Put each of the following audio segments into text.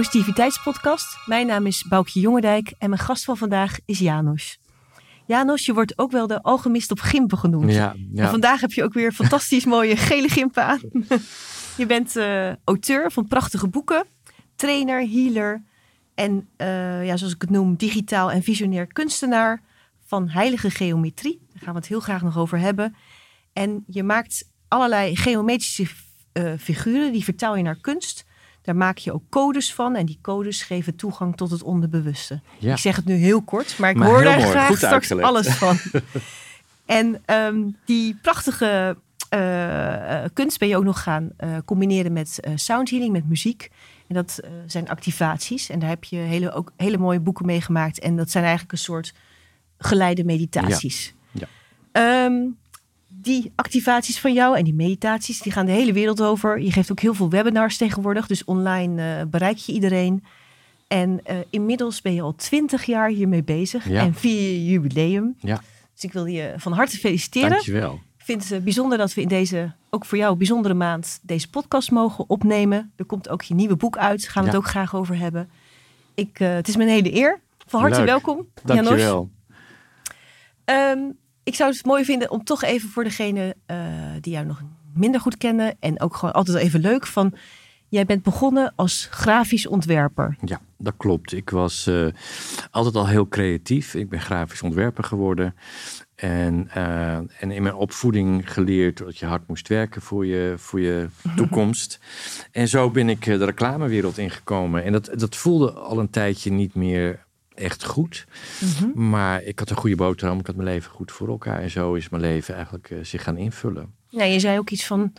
Positiviteitspodcast. Mijn naam is Boukje Jongendijk en mijn gast van vandaag is Janos. Janos, je wordt ook wel de alchemist op gimpen genoemd. Ja, ja. En vandaag heb je ook weer fantastisch mooie gele gimpen aan. je bent eh, auteur van prachtige boeken, trainer, healer en eh, ja, zoals ik het noem, digitaal en visionair kunstenaar van heilige geometrie. Daar gaan we het heel graag nog over hebben. En je maakt allerlei geometrische eh, figuren, die vertaal je naar kunst. Daar maak je ook codes van en die codes geven toegang tot het onderbewuste. Ja. Ik zeg het nu heel kort, maar ik Maar hoor daar mooi, graag goed straks uitgelegd. alles van. en ehm, die prachtige eh, eh, kunst ben je ook nog gaan eh, combineren met eh soundhealing, met muziek. En dat zijn activaties. En daar heb je hele, ook hele mooie boeken mee gemaakt. En dat zijn eigenlijk een soort geleide meditaties. Ja. Ehm, die activaties van jou en die meditaties, die gaan de hele wereld over. Je geeft ook heel veel webinars tegenwoordig, dus online eh, bereik je iedereen. En eh, inmiddels ben je al twintig jaar hiermee bezig Ja. en vier je jubileum. Ja. Dus ik wil je van harte feliciteren. Dankjewel. Ik vind het eh, bijzonder dat we in deze, ook voor jou, bijzondere maand deze podcast mogen opnemen. Er komt ook je nieuwe boek uit, daar gaan we Ja. het ook graag over hebben. Ik, het is mijn hele eer. Van harte Leuk. welkom, Janos. Dankjewel. Ik zou het mooi vinden om toch even voor degene eh, die jou nog minder goed kennen en ook gewoon altijd even leuk van. Jij bent begonnen als grafisch ontwerper. Ja, dat klopt. Ik was eh, altijd al heel creatief. Ik ben grafisch ontwerper geworden. En, eh, en in mijn opvoeding geleerd dat je hard moest werken voor je, voor je toekomst. en zo ben ik de reclamewereld ingekomen. En dat, dat voelde al een tijdje niet meer echt goed. Maar ik had een goede boterham. Ik had mijn leven goed voor elkaar. En zo is mijn leven eigenlijk eh, zich gaan invullen. Ja, je zei ook iets van.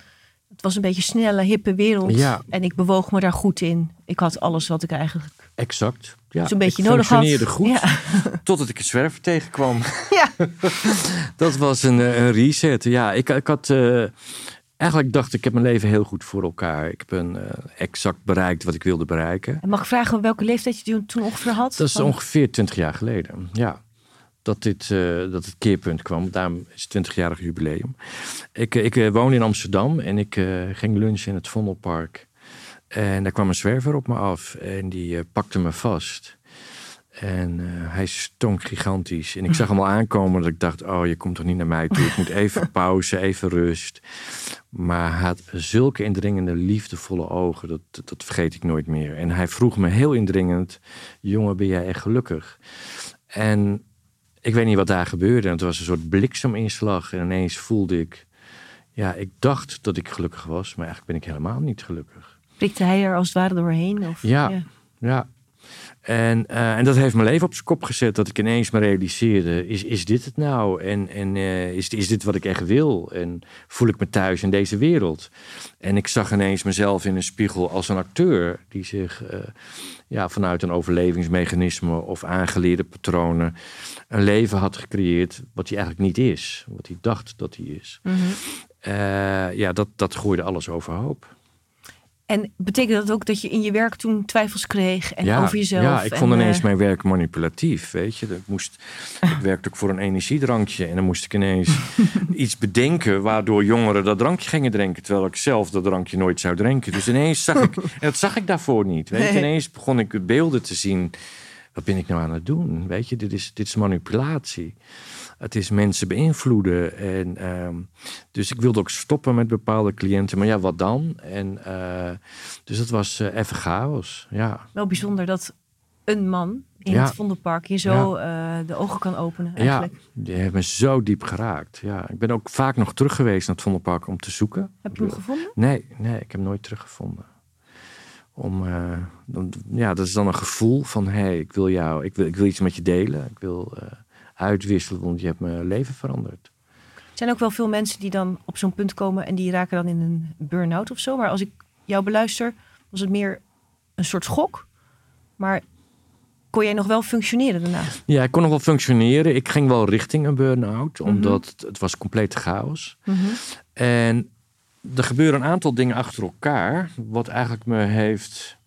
Het was een beetje snelle, hippe wereld. Ja. En ik bewoog me daar goed in. Ik had alles wat ik eigenlijk Exact. Ja, zo'n beetje ik nodig had. functioneerde goed. Ja. Totdat ik een zwerver tegenkwam. ja. Dat was een, eh, een reset. Ja, ik, ik had. eh, eigenlijk dacht ik, ik heb mijn leven heel goed voor elkaar. Ik ben eh, exact bereikt wat ik wilde bereiken. En mag ik vragen welke leeftijd je toen- toen ongeveer had? Dat is Van- ongeveer 20 jaar geleden. Ja. Dat, dit, eh, dat het keerpunt kwam. Daarom is het 20-jarig jubileum. Ik, eh, ik eh, woon in Amsterdam en ik ging lunchen in het Vondelpark. En daar kwam een zwerver op me af en die pakte me vast. En eh, hij stonk gigantisch. En ik zag hem al aankomen dat ik dacht: Oh, je komt toch niet naar mij toe? Ik moet even pauze, even rust. Maar hij had zulke indringende, liefdevolle ogen. Dat, dat, dat vergeet ik nooit meer. En hij vroeg me heel indringend: Jongen, ben jij echt gelukkig? En ik weet niet wat daar gebeurde. En het was een soort blikseminslag. En ineens voelde ik: Ja, ik dacht dat ik gelukkig was. Maar eigenlijk ben ik helemaal niet gelukkig. Prikte hij er als het ware doorheen? Of, Ja. Ja. En, eh, en dat heeft mijn leven op zijn kop gezet. Dat ik ineens me realiseerde: is, is dit het nou? En, en eh, is, is dit wat ik echt wil? En voel ik me thuis in deze wereld? En ik zag ineens mezelf in een spiegel als een acteur die zich eh, ja, vanuit een overlevingsmechanisme of aangeleerde patronen een leven had gecreëerd wat hij eigenlijk niet is. Wat hij dacht dat hij is. Mhm. Ja, dat, dat gooide alles overhoop. En betekent dat ook dat je in je werk toen twijfels kreeg en over jezelf? Ja, ik en, vond ineens eh, mijn werk manipulatief, weet je. Ik, moest, ik werkte ook voor een energiedrankje en dan moest ik ineens iets bedenken waardoor jongeren dat drankje gingen drinken, terwijl ik zelf dat drankje nooit zou drinken. Dus ineens zag ik, en dat zag ik daarvoor niet, weet je. Nee. Ineens begon ik beelden te zien. Wat ben ik nou aan het doen? Weet je, dit is, dit is manipulatie. Het is mensen beïnvloeden. En, ehm, dus ik wilde ook stoppen met bepaalde cliënten. Maar ja, wat dan? En, eh, dus dat was eh, even chaos. Ja. Wel bijzonder dat een man in Ja. het Vondelpark je zo eh, de ogen kan openen Ja, eigenlijk. die heeft me zo diep geraakt. Ja, ik ben ook vaak nog terug geweest naar het Vondelpark om te zoeken. Heb je hem gevonden? Nee, nee, ik heb hem nooit teruggevonden. Om, dan, ja, dat is dan een gevoel van, hé, hey, ik wil jou, ik wil, ik wil iets met je delen. Ik wil uitwisselen, want je hebt mijn leven veranderd. Er zijn ook wel veel mensen die dan op zo'n punt komen en die raken dan in een burn-out of zo. Maar als ik jou beluister, was het meer een soort schok. Maar kon jij nog wel functioneren daarna? Ja, ik kon nog wel functioneren. Ik ging wel richting een burn-out, omdat het, het was complete chaos. En er gebeuren een aantal dingen achter elkaar, wat eigenlijk me heeft,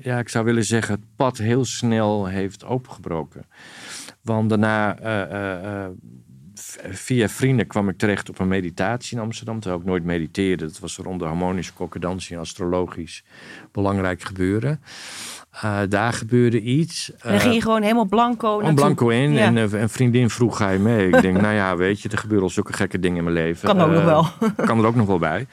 ja, ik zou willen zeggen, het pad heel snel heeft opengebroken. Want daarna eh, eh, eh, via vrienden kwam ik terecht op een meditatie in Amsterdam. Terwijl ik nooit mediteerde. Dat was rond de harmonische concordantie en astrologisch belangrijk gebeuren. Uh, daar gebeurde iets. En dan ging je gewoon helemaal blanco blanco in. En een vriendin vroeg, ga je mee? Ik denk, nou ja, weet je, er gebeuren al zulke gekke dingen in mijn leven. Kan ook nog wel. kan er ook nog wel bij.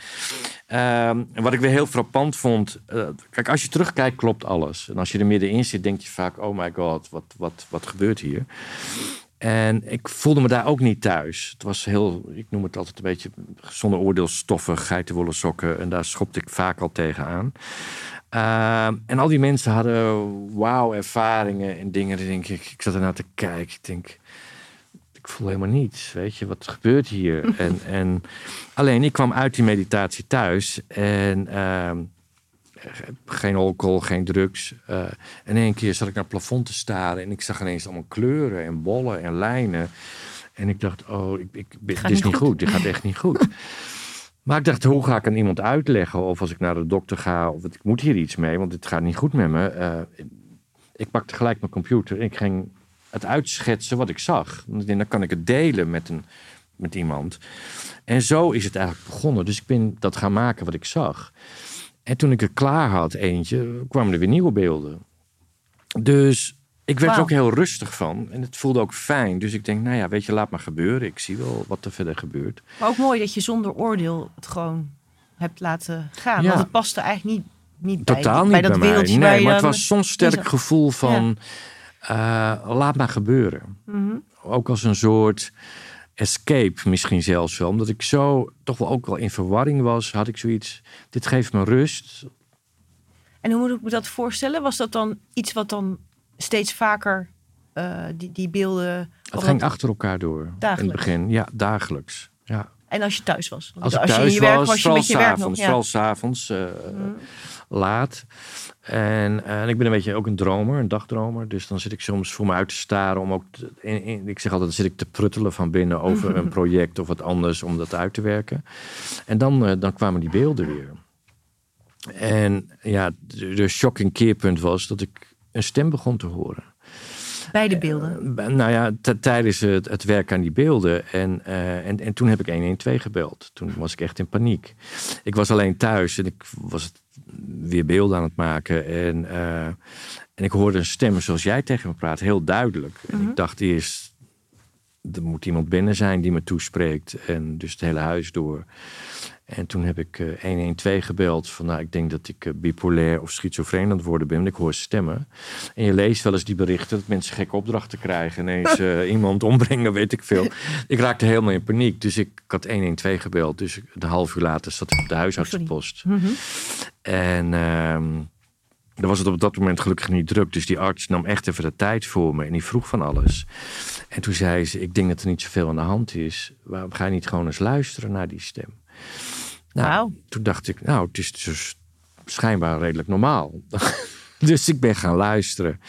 Ehm, wat ik weer heel frappant vond. Uh, kijk, als je terugkijkt, klopt alles. En als je er middenin zit, denk je vaak: oh my god, wat, wat, wat gebeurt hier? En ik voelde me daar ook niet thuis. Het was heel, ik noem het altijd een beetje zonder oordeelstoffen, geitenwolle sokken. En daar schopte ik vaak al tegenaan. Uh, en al die mensen hadden wauw ervaringen en dingen. denk ik, ik zat ernaar te kijken. Ik denk, ik voel helemaal niets. Weet je, wat gebeurt hier? en, en alleen ik kwam uit die meditatie thuis en ehm, geen alcohol, geen drugs. Uh, en één keer zat ik naar het plafond te staren en ik zag ineens allemaal kleuren en bollen en lijnen. En ik dacht, oh, ik, ik, dit is niet goed. Dit gaat echt niet goed. Maar ik dacht, hoe ga ik aan iemand uitleggen? Of als ik naar de dokter ga, of ik moet hier iets mee, want dit gaat niet goed met me. Uh, ik pakte gelijk mijn computer en ik ging het uitschetsen wat ik zag. Dan kan ik het delen met, een, met iemand. En zo is het eigenlijk begonnen. Dus ik ben dat gaan maken wat ik zag. En toen ik het klaar had, eentje, kwamen er weer nieuwe beelden. Dus ik werd er ook heel rustig van. En het voelde ook fijn. Dus ik denk, nou ja, weet je, laat maar gebeuren. Ik zie wel wat er verder gebeurt. Maar ook mooi dat je zonder oordeel het gewoon hebt laten gaan. Want het paste eigenlijk niet, niet Totaal bij, niet bij dat wereldje. Nee, maar het was zo'n sterk gevoel van... Uh, laat maar gebeuren. Mhm. Ook als een soort escape misschien zelfs wel. Omdat ik zo toch wel ook wel in verwarring was, had ik zoiets. Dit geeft me rust. En hoe moet ik me dat voorstellen? Was dat dan iets wat dan steeds vaker uh, die, die beelden. Het ging achter elkaar door. Dagelijks. In het begin, ja, dagelijks. Ja. En als je thuis was? Als, als je in je werk was, werk nog, ja. Vooral s'avonds, uh, mm. laat. En, en, ik ben een beetje ook een dromer, een dagdromer. Dus dan zit ik soms voor me uit te staren om ook... in, ik zeg altijd, dan zit ik te pruttelen van binnen over een project of wat anders om dat uit te werken. En dan, uh, dan kwamen die beelden weer. En ja, de, de shocking keerpunt was dat ik een stem begon te horen. Bij de beelden? Uh, nou ja, tijdens het, het werk aan die beelden. En, uh, en, en toen heb ik 112 gebeld. Toen was ik echt in paniek. Ik was alleen thuis en ik was weer beelden aan het maken. En, uh, en ik hoorde een stem zoals jij tegen me praat, heel duidelijk. En ik mhm. dacht eerst, er moet iemand binnen zijn die me toespreekt. En dus het hele huis door. En toen heb ik 112 eh, gebeld. Van nou, ik denk dat ik uh, bipolair of schizofreen aan het worden ben. Want ik hoor stemmen. En je leest wel eens die berichten dat mensen gekke opdrachten krijgen. Ineens uh, iemand ombrengen, weet ik veel. Ik raakte helemaal in paniek. Dus ik, ik had 112 gebeld. Dus een half uur later zat ik op de huisartsenpost. Oh, mm En... Uh, dan was het op dat moment gelukkig niet druk. Dus die arts nam echt even de tijd voor me. En die vroeg van alles. En toen zei ze, ik denk dat er niet zoveel aan de hand is. Waarom ga je niet gewoon eens luisteren naar die stem? Nou, toen dacht ik, nou, het is dus schijnbaar redelijk normaal. dus ik ben gaan luisteren.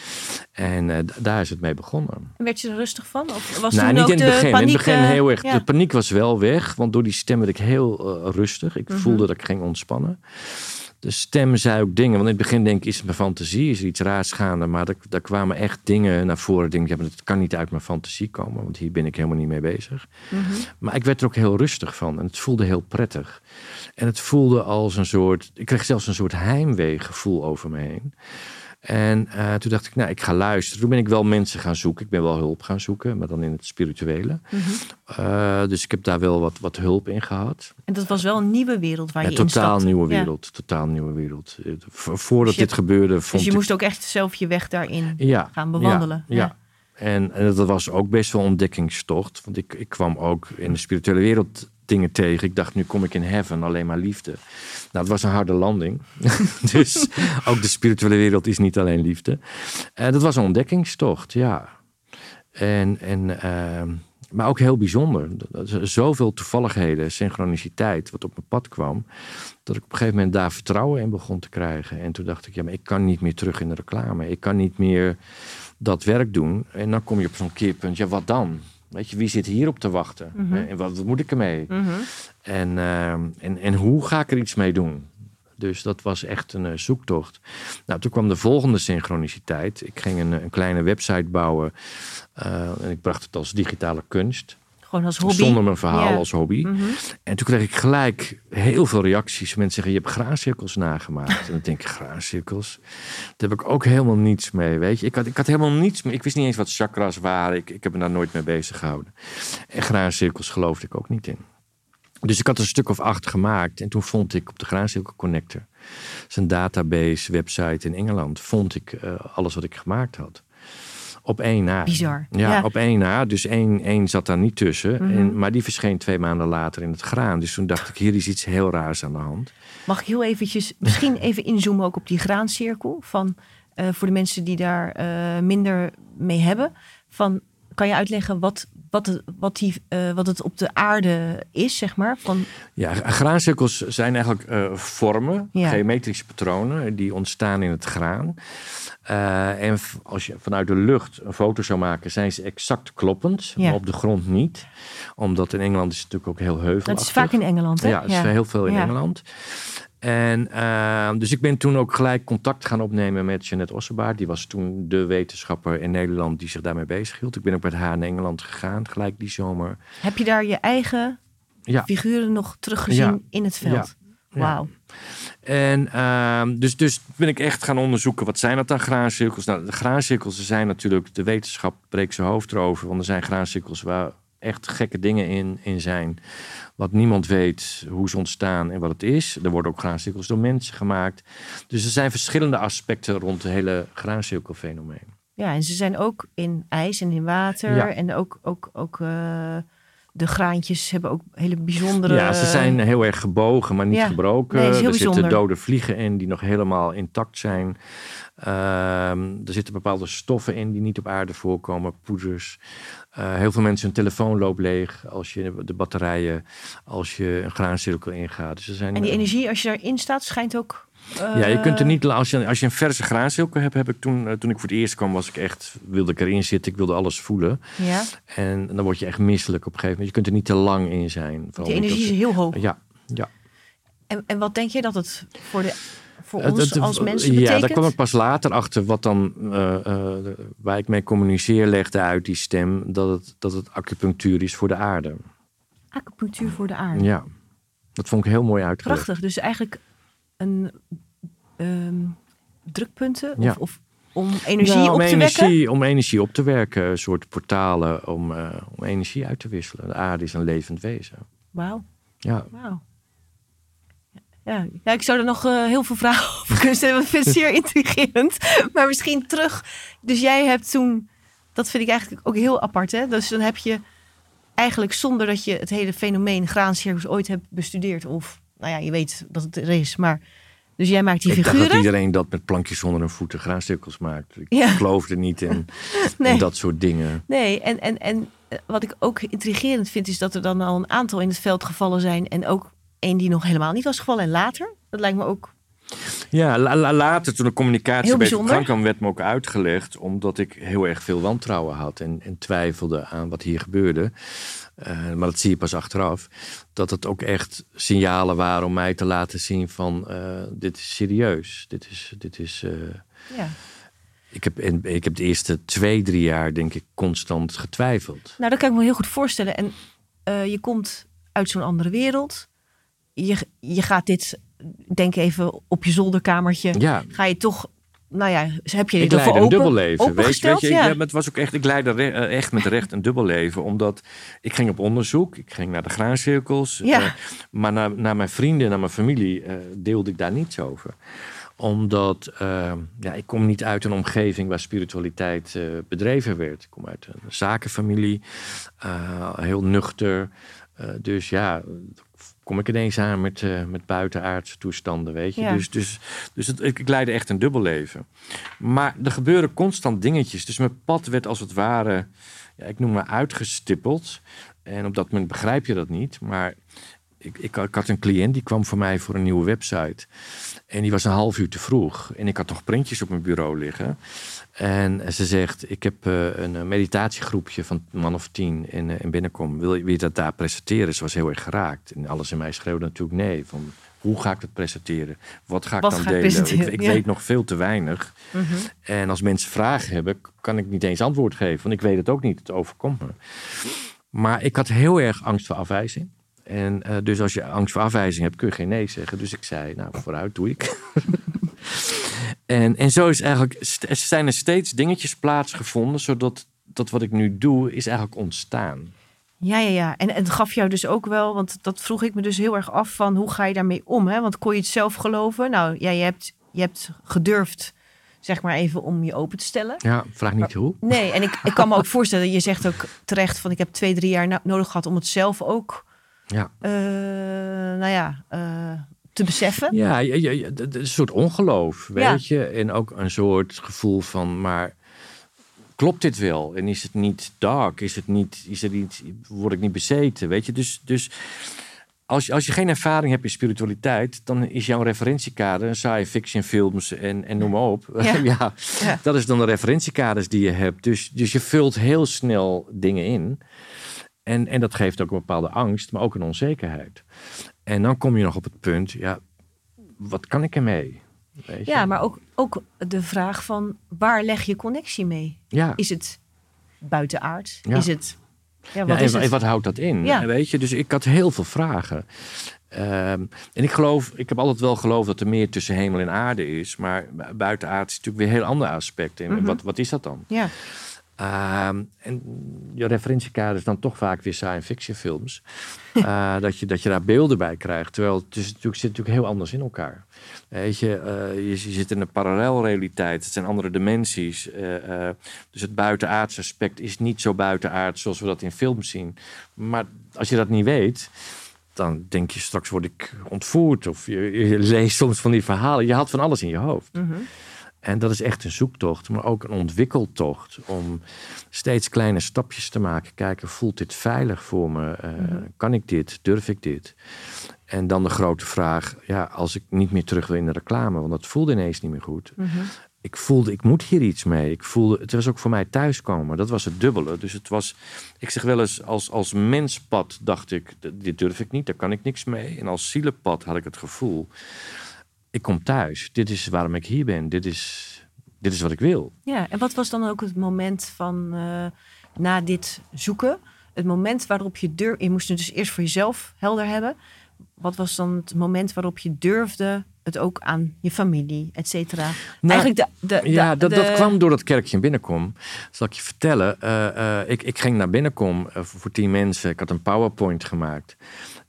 En uh, daar is het mee begonnen. werd je er rustig van? Of was nou, niet in het begin. Paniek, in het begin heel erg. De paniek was wel weg, want door die stem werd ik heel uh, rustig. Ik mm -hmm. voelde dat ik ging ontspannen de stem zei ook dingen. Want in het begin denk ik, is het mijn fantasie? Is er iets raars gaande? Maar daar, kwamen echt dingen naar voren. Denk ik, ja, dat kan niet uit mijn fantasie komen. Want hier ben ik helemaal niet mee bezig. Mhm. Maar ik werd er ook heel rustig van. En het voelde heel prettig. En het voelde als een soort... Ik kreeg zelfs een soort heimweegevoel over me heen. En uh, toen dacht ik, nou, ik ga luisteren. Toen ben ik wel mensen gaan zoeken. Ik ben wel hulp gaan zoeken, maar dan in het spirituele. Mm -hmm. uh, dus ik heb daar wel wat, wat hulp in gehad. En dat was wel een nieuwe wereld waar je ja, in Totaal nieuwe wereld. Ja. Totaal nieuwe wereld. Voordat dus je, dit gebeurde vond Dus je ik... moest ook echt zelf je weg daarin ja, gaan bewandelen. Ja, ja. En, en dat was ook best wel een ontdekkingstocht. Want ik, ik kwam ook in de spirituele wereld dingen tegen. Ik dacht, nu kom ik in heaven, alleen maar liefde. Nou, het was een harde landing. dus ook de spirituele wereld is niet alleen liefde. En dat was een ontdekkingstocht, ja. En, en, uh, maar ook heel bijzonder. Zoveel toevalligheden, synchroniciteit, wat op mijn pad kwam. Dat ik op een gegeven moment daar vertrouwen in begon te krijgen. En toen dacht ik, ja, maar ik kan niet meer terug in de reclame. Ik kan niet meer dat werk doen. En dan kom je op zo'n keerpunt, ja, wat dan? Weet je, wie zit hierop te wachten? Mm -hmm. En wat, wat, moet ik ermee? Mm -hmm. en, uh, en, en hoe ga ik er iets mee doen? Dus dat was echt een uh, zoektocht. Nou, toen kwam de volgende synchroniciteit. Ik ging een, een kleine website bouwen. Uh, en ik bracht het als digitale kunst. Gewoon als hobby. Zonder mijn verhaal Ja. als hobby. Mhm. En toen kreeg ik gelijk heel veel reacties. Mensen zeggen, je hebt graancirkels nagemaakt. en dan denk ik, graancirkels? Daar heb ik ook helemaal niets mee, weet je. Ik had, ik had helemaal niets mee. Ik wist niet eens wat chakras waren. Ik, ik heb me daar nooit mee bezig gehouden. En graancirkels geloofde ik ook niet in. Dus ik had een stuk of acht gemaakt. En toen vond ik op de Graancirkel Connector... zijn database, website in Engeland... vond ik eh, alles wat ik gemaakt had. Op één na. Bizar. Ja, Ja. op één na. Dus één, één zat daar niet tussen. Mhm. en, maar die verscheen twee maanden later in het graan. Dus toen dacht ik, hier is iets heel raars aan de hand. Mag ik heel eventjes, misschien even inzoomen ook op die graancirkel. Van, eh, voor de mensen die daar eh, minder mee hebben. Van, kan je uitleggen wat, wat, het, wat, die, eh, wat het op de aarde is, zeg maar? Van, Ja, graancirkels zijn eigenlijk eh, vormen, Ja. geometrische patronen, die ontstaan in het graan. Eh, en als je vanuit de lucht een foto zou maken, zijn ze exact kloppend, Ja. maar op de grond niet. Omdat in Engeland is het natuurlijk ook heel heuvelachtig. dat is vaak in Engeland, hè? Ja, is heel veel in Ja. Engeland. En eh, dus ik ben toen ook gelijk contact gaan opnemen met Jeanette Ossebaard. Die was toen de wetenschapper in Nederland die zich daarmee bezighield. Ik ben ook met haar naar Engeland gegaan, gelijk die zomer. Heb je daar je eigen Ja. figuren nog teruggezien Ja. in het veld? Ja. Wauw. En ehm, dus, dus ben ik echt gaan onderzoeken, wat zijn dat dan graancirkels? Nou, de graancirkels zijn natuurlijk, de wetenschap breekt zijn hoofd erover. Want er zijn graancirkels waar echt gekke dingen in, in zijn. Wat niemand weet hoe ze ontstaan en wat het is. Er worden ook graancirkels door mensen gemaakt. Dus er zijn verschillende aspecten rond het hele graancirkelfenomeen. Ja, en ze zijn ook in ijs en in water. Ja. En ook, ook, ook eh, de graantjes hebben ook hele bijzondere... Ja, ze zijn heel erg gebogen, maar niet Ja. gebroken. Nee, er zitten bijzonder. dode vliegen in die nog helemaal intact zijn. Ehm, er zitten bepaalde stoffen in die niet op aarde voorkomen, poeders. Eh, heel veel mensen hun telefoon loopt leeg als je de batterijen, als je een graancirkel ingaat. Dus er zijn, En die eh, energie, als je daarin staat, schijnt ook... eh, ja, je kunt er niet, als je, als je een verse graancirkel hebt, heb ik toen, eh, toen ik voor het eerst kwam, was ik echt, wilde ik erin zitten, ik wilde alles voelen. Ja, En dan word je echt misselijk op een gegeven moment. Je kunt er niet te lang in zijn. Niet energie is heel hoog. Ja, ja. En, en wat denk je dat het voor, de, voor Het- ons het- als mensen Ja, betekent? daar kwam ik pas later achter wat dan, eh, eh, waar ik mee communiceer, legde uit die stem, dat het, dat het acupunctuur is voor de aarde. Acupunctuur voor de aarde. Ja, dat vond ik heel mooi uitgelegd. Prachtig. Dus eigenlijk een ehm, drukpunten Ja. of, of om energie Nou, om op te wekken. energie, Om energie op te werken, een soort portalen om, eh, om energie uit te wisselen. De aarde is een levend wezen. Wauw, Ja, wauw. Ja, ja, ik zou er nog eh, heel veel vragen over kunnen stellen. want Ik vind het zeer intrigerend. Maar misschien terug. Dus jij hebt toen... Dat vind ik eigenlijk ook heel apart. Hè? Dus dan heb je eigenlijk zonder dat je het hele fenomeen graancircus ooit hebt bestudeerd. Of, nou ja, je weet dat het er is. Maar, dus jij maakt die ik dacht figuren. dat iedereen dat met plankjes onder hun voeten graancirkels maakt. Ik Ja. geloofde niet in, Nee. in dat soort dingen. Nee, en, en, en eh, wat ik ook intrigerend vind, is dat er dan al een aantal in het veld gevallen zijn. En ook één die nog helemaal niet was gevallen. En later, dat lijkt me ook. Ja, la- la- later toen de communicatie bijzonder. gang kwam, werd me ook uitgelegd. Omdat ik heel erg veel wantrouwen had en, en twijfelde aan wat hier gebeurde. Eh, maar dat zie je pas achteraf. Dat het ook echt signalen waren om mij te laten zien van eh, dit is serieus. Dit is, dit is, eh, Ja. ik, heb, ik heb de eerste twee, drie jaar denk ik constant getwijfeld. Nou, dat kan ik me heel goed voorstellen. En je komt uit zo'n andere wereld. Je, je gaat dit, denk even op je zolderkamertje. Ja, Ga je toch, nou ja, heb je ik ervoor leidde een open, dubbel leven. Weet, je- weet je, ja. ja, maar het was ook echt, ik leidde re- eh, echt met recht een dubbel leven. Omdat ik ging op onderzoek, ik ging naar de graancirkels. Ja. eh, maar naar, naar mijn vrienden en naar mijn familie eh, deelde ik daar niets over omdat ja, ik kom niet uit een omgeving waar spiritualiteit bedreven werd. Ik kom uit een zakenfamilie, heel nuchter. Dus ja, kom ik ineens aan met, eh, met buitenaardse toestanden, weet je. Ja. Dus, dus, dus het, ik, ik leidde echt een dubbel leven. Maar er gebeuren constant dingetjes. Dus mijn pad werd als het ware, ja, ik noem maar uitgestippeld. En op dat moment begrijp je dat niet. Maar ik, ik, ik had een cliënt die kwam voor mij voor een nieuwe website. En die was een half uur te vroeg. En ik had nog printjes op mijn bureau liggen. En ze zegt, ik heb eh, een eh, meditatiegroepje van een man of tien in, eh, in Binnenkom. Wil je, wil je dat daar presenteren? Ze was heel erg geraakt. En alles in mij schreeuwde natuurlijk nee. Van, hoe ga ik dat presenteren? Wat ga ik Wat dan ga delen? ik Ja. weet nog veel te weinig. Mhm. En als mensen vragen hebben, kan ik niet eens antwoord geven. Want ik weet het ook niet. Het overkomt me. Maar ik had heel erg angst voor afwijzing. En uh, dus als je angst voor afwijzing hebt, kun je geen nee zeggen. Dus ik zei, nou, vooruit doe ik. en, en zo is eigenlijk, er zijn er steeds dingetjes plaatsgevonden, zodat dat wat ik nu doe, is eigenlijk ontstaan. Ja, ja, ja. En het gaf jou dus ook wel, want dat vroeg ik me dus heel erg af van hoe ga je daarmee om? Hè? Want kon je het zelf geloven? Nou, ja, je hebt, je hebt gedurfd, zeg maar even, om je open te stellen. Ja, vraag niet hoe. Nee, en ik, ik kan me ook voorstellen, je zegt ook terecht van ik heb twee, drie jaar nodig gehad om het zelf ook, ja. Uh, nou ja, uh, te beseffen. Ja, ja, ja, een soort ongeloof, weet je. En ook een soort gevoel van, maar klopt dit wel? En is het niet dark? Is het niet, is het niet, word ik niet bezeten? Weet je, dus, dus als, je, als je geen ervaring hebt in spiritualiteit, dan is jouw referentiekader science fiction films en, en noem maar op. Ja. ja, dat is dan de referentiekaders die je hebt. Dus, dus je vult heel snel dingen in. En, en dat geeft ook een bepaalde angst, maar ook een onzekerheid. En dan kom je nog op het punt, ja, wat kan ik ermee? ja, maar ook, ook de vraag van waar leg je connectie mee? Ja. Is het buitenaard? Is het... Ja, wat, is het? wat houdt dat in? Ja. Weet je, dus ik had heel veel vragen. Ehm, en ik geloof, ik heb altijd wel geloofd dat er meer tussen hemel en aarde is. Maar buitenaard is natuurlijk weer een heel ander aspect. En mhm. wat, wat is dat dan? Ja. Ehm, en je referentiekader is dan toch vaak weer science fiction films. uh, dat, je, dat je daar beelden bij krijgt. Terwijl het is natuurlijk, zit natuurlijk heel anders in elkaar. Weet je, uh, je, je, zit in een parallelrealiteit. Het zijn andere dimensies. Uh, dus het buitenaardse aspect is niet zo buitenaard zoals we dat in films zien. Maar als je dat niet weet, dan denk je straks word ik ontvoerd. Of je, je leest soms van die verhalen. Je had van alles in je hoofd. Mm en dat is echt een zoektocht, maar ook een ontwikkeltocht. Om steeds kleine stapjes te maken. Kijken, voelt dit veilig voor me? Uh, Kan ik dit? Durf ik dit? En dan de grote vraag, ja, als ik niet meer terug wil in de reclame, want dat voelde ineens niet meer goed. -hmm. Ik voelde, ik moet hier iets mee. Ik voelde, het was ook voor mij thuiskomen. Dat was het dubbele. Dus het was, ik zeg wel eens, als, als menspad dacht ik, dit durf ik niet, daar kan ik niks mee. En als zielenpad had ik het gevoel, ik kom thuis. Dit is waarom ik hier ben. Dit is, dit is wat ik wil. Ja, en wat was dan ook het moment van uh, na dit zoeken? Het moment waarop je durfde, je moest het dus eerst voor jezelf helder hebben. Wat was dan het moment waarop je durfde het ook aan je familie, et cetera? Nou, Eigenlijk de, de, ja, dat, dat kwam door dat kerkje in binnenkom. Zal ik je vertellen. Uh, uh, ik, ik ging naar binnenkom voor tien mensen. Ik had een PowerPoint gemaakt.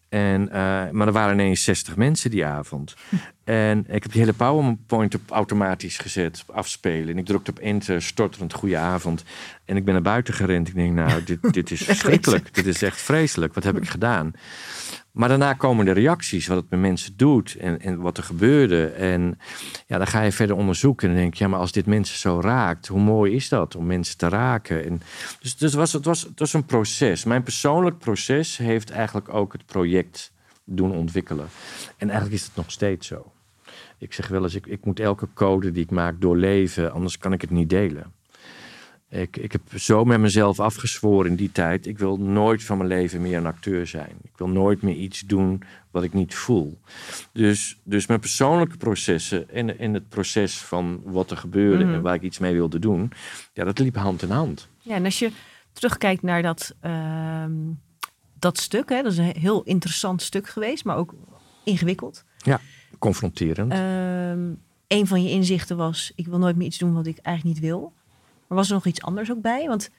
En, uh, maar er waren ineens 60 mensen die avond. En ik heb die hele PowerPoint op automatisch gezet, afspelen. En ik drukte op enter, storterend goede avond. En ik ben naar buiten gerend. Ik denk, nou, dit, dit is verschrikkelijk. dit is echt vreselijk. Wat heb ik gedaan? Maar daarna komen de reacties, wat het met mensen doet en, en wat er gebeurde. En ja, dan ga je verder onderzoeken en denk je, ja, maar als dit mensen zo raakt, hoe mooi is dat om mensen te raken? En dus dus was, het, was, het was een proces. Mijn persoonlijk proces heeft eigenlijk ook het project doen ontwikkelen. En eigenlijk is het nog steeds zo. Ik zeg wel eens, ik, ik moet elke code die ik maak doorleven, anders kan ik het niet delen. Ik, ik heb zo met mezelf afgezworen in die tijd. Ik wil nooit van mijn leven meer een acteur zijn. Ik wil nooit meer iets doen wat ik niet voel. Dus, dus mijn persoonlijke processen en, en het proces van wat er gebeurde en mhm. waar ik iets mee wilde doen, ja, dat liep hand in hand. Ja, en als je terugkijkt naar dat, uh, dat stuk, hè, dat is een heel interessant stuk geweest, maar ook ingewikkeld. Ja, confronterend. Uh, een van je inzichten was: ik wil nooit meer iets doen wat ik eigenlijk niet wil. Maar was er nog iets anders ook bij? Want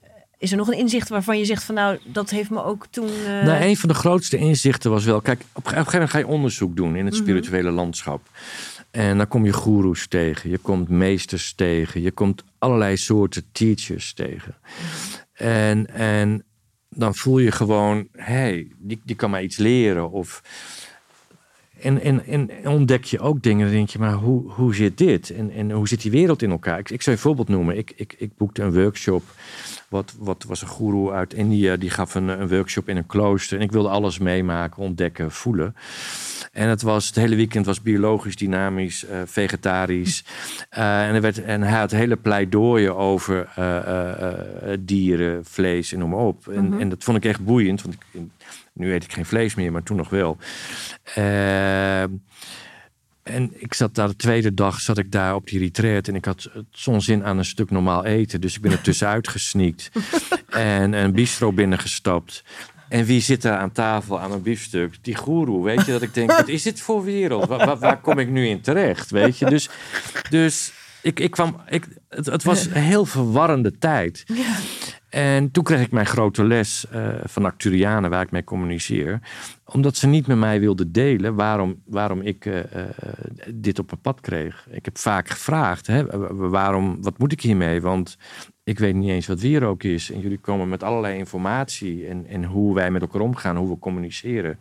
eh, is er nog een inzicht waarvan je zegt van nou, dat heeft me ook toen. Uh... Nou, een van de grootste inzichten was wel, kijk, op een gegeven moment ga je onderzoek doen in het mhm. spirituele landschap. En dan kom je goeroes tegen, je komt meesters tegen, je komt allerlei soorten teachers tegen. En, en dan voel je gewoon, hé, hey, die, die kan mij iets leren. Of en, en, en ontdek je ook dingen, dan denk je, maar hoe, hoe zit dit? En, en hoe zit die wereld in elkaar? Ik, ik zou een voorbeeld noemen. Ik, ik, ik boekte een workshop. Wat, wat was een guru uit India, die gaf een, een workshop in een klooster. En ik wilde alles meemaken, ontdekken, voelen. En het, was, het hele weekend was biologisch, dynamisch, uh, vegetarisch. Uh, en, er werd, en hij had hele pleidooien over uh, dieren, vlees en noem maar op. En, mhm. en dat vond ik echt boeiend, want ik, nu eet ik geen vlees meer, maar toen nog wel. Uh, En ik zat daar de tweede dag, zat ik daar op die retreat. En ik had zo'n zin aan een stuk normaal eten. Dus ik ben er tussenuit gesneakt. en een bistro binnengestapt. En wie zit daar aan tafel aan een biefstuk? Die goeroe, weet je? Dat ik denk, wat is dit voor wereld? Waar, waar, kom ik nu in terecht, weet je? Dus, dus ik, ik kwam, ik, het, het was een heel verwarrende tijd. Ja. En toen kreeg ik mijn grote les uh, van Acturianen, waar ik mee communiceer. Omdat ze niet met mij wilden delen waarom, waarom ik uh, uh, dit op mijn pad kreeg. Ik heb vaak gevraagd, hè, waarom, wat moet ik hiermee? Want ik weet niet eens wat wierook is. En jullie komen met allerlei informatie en, en hoe wij met elkaar omgaan, hoe we communiceren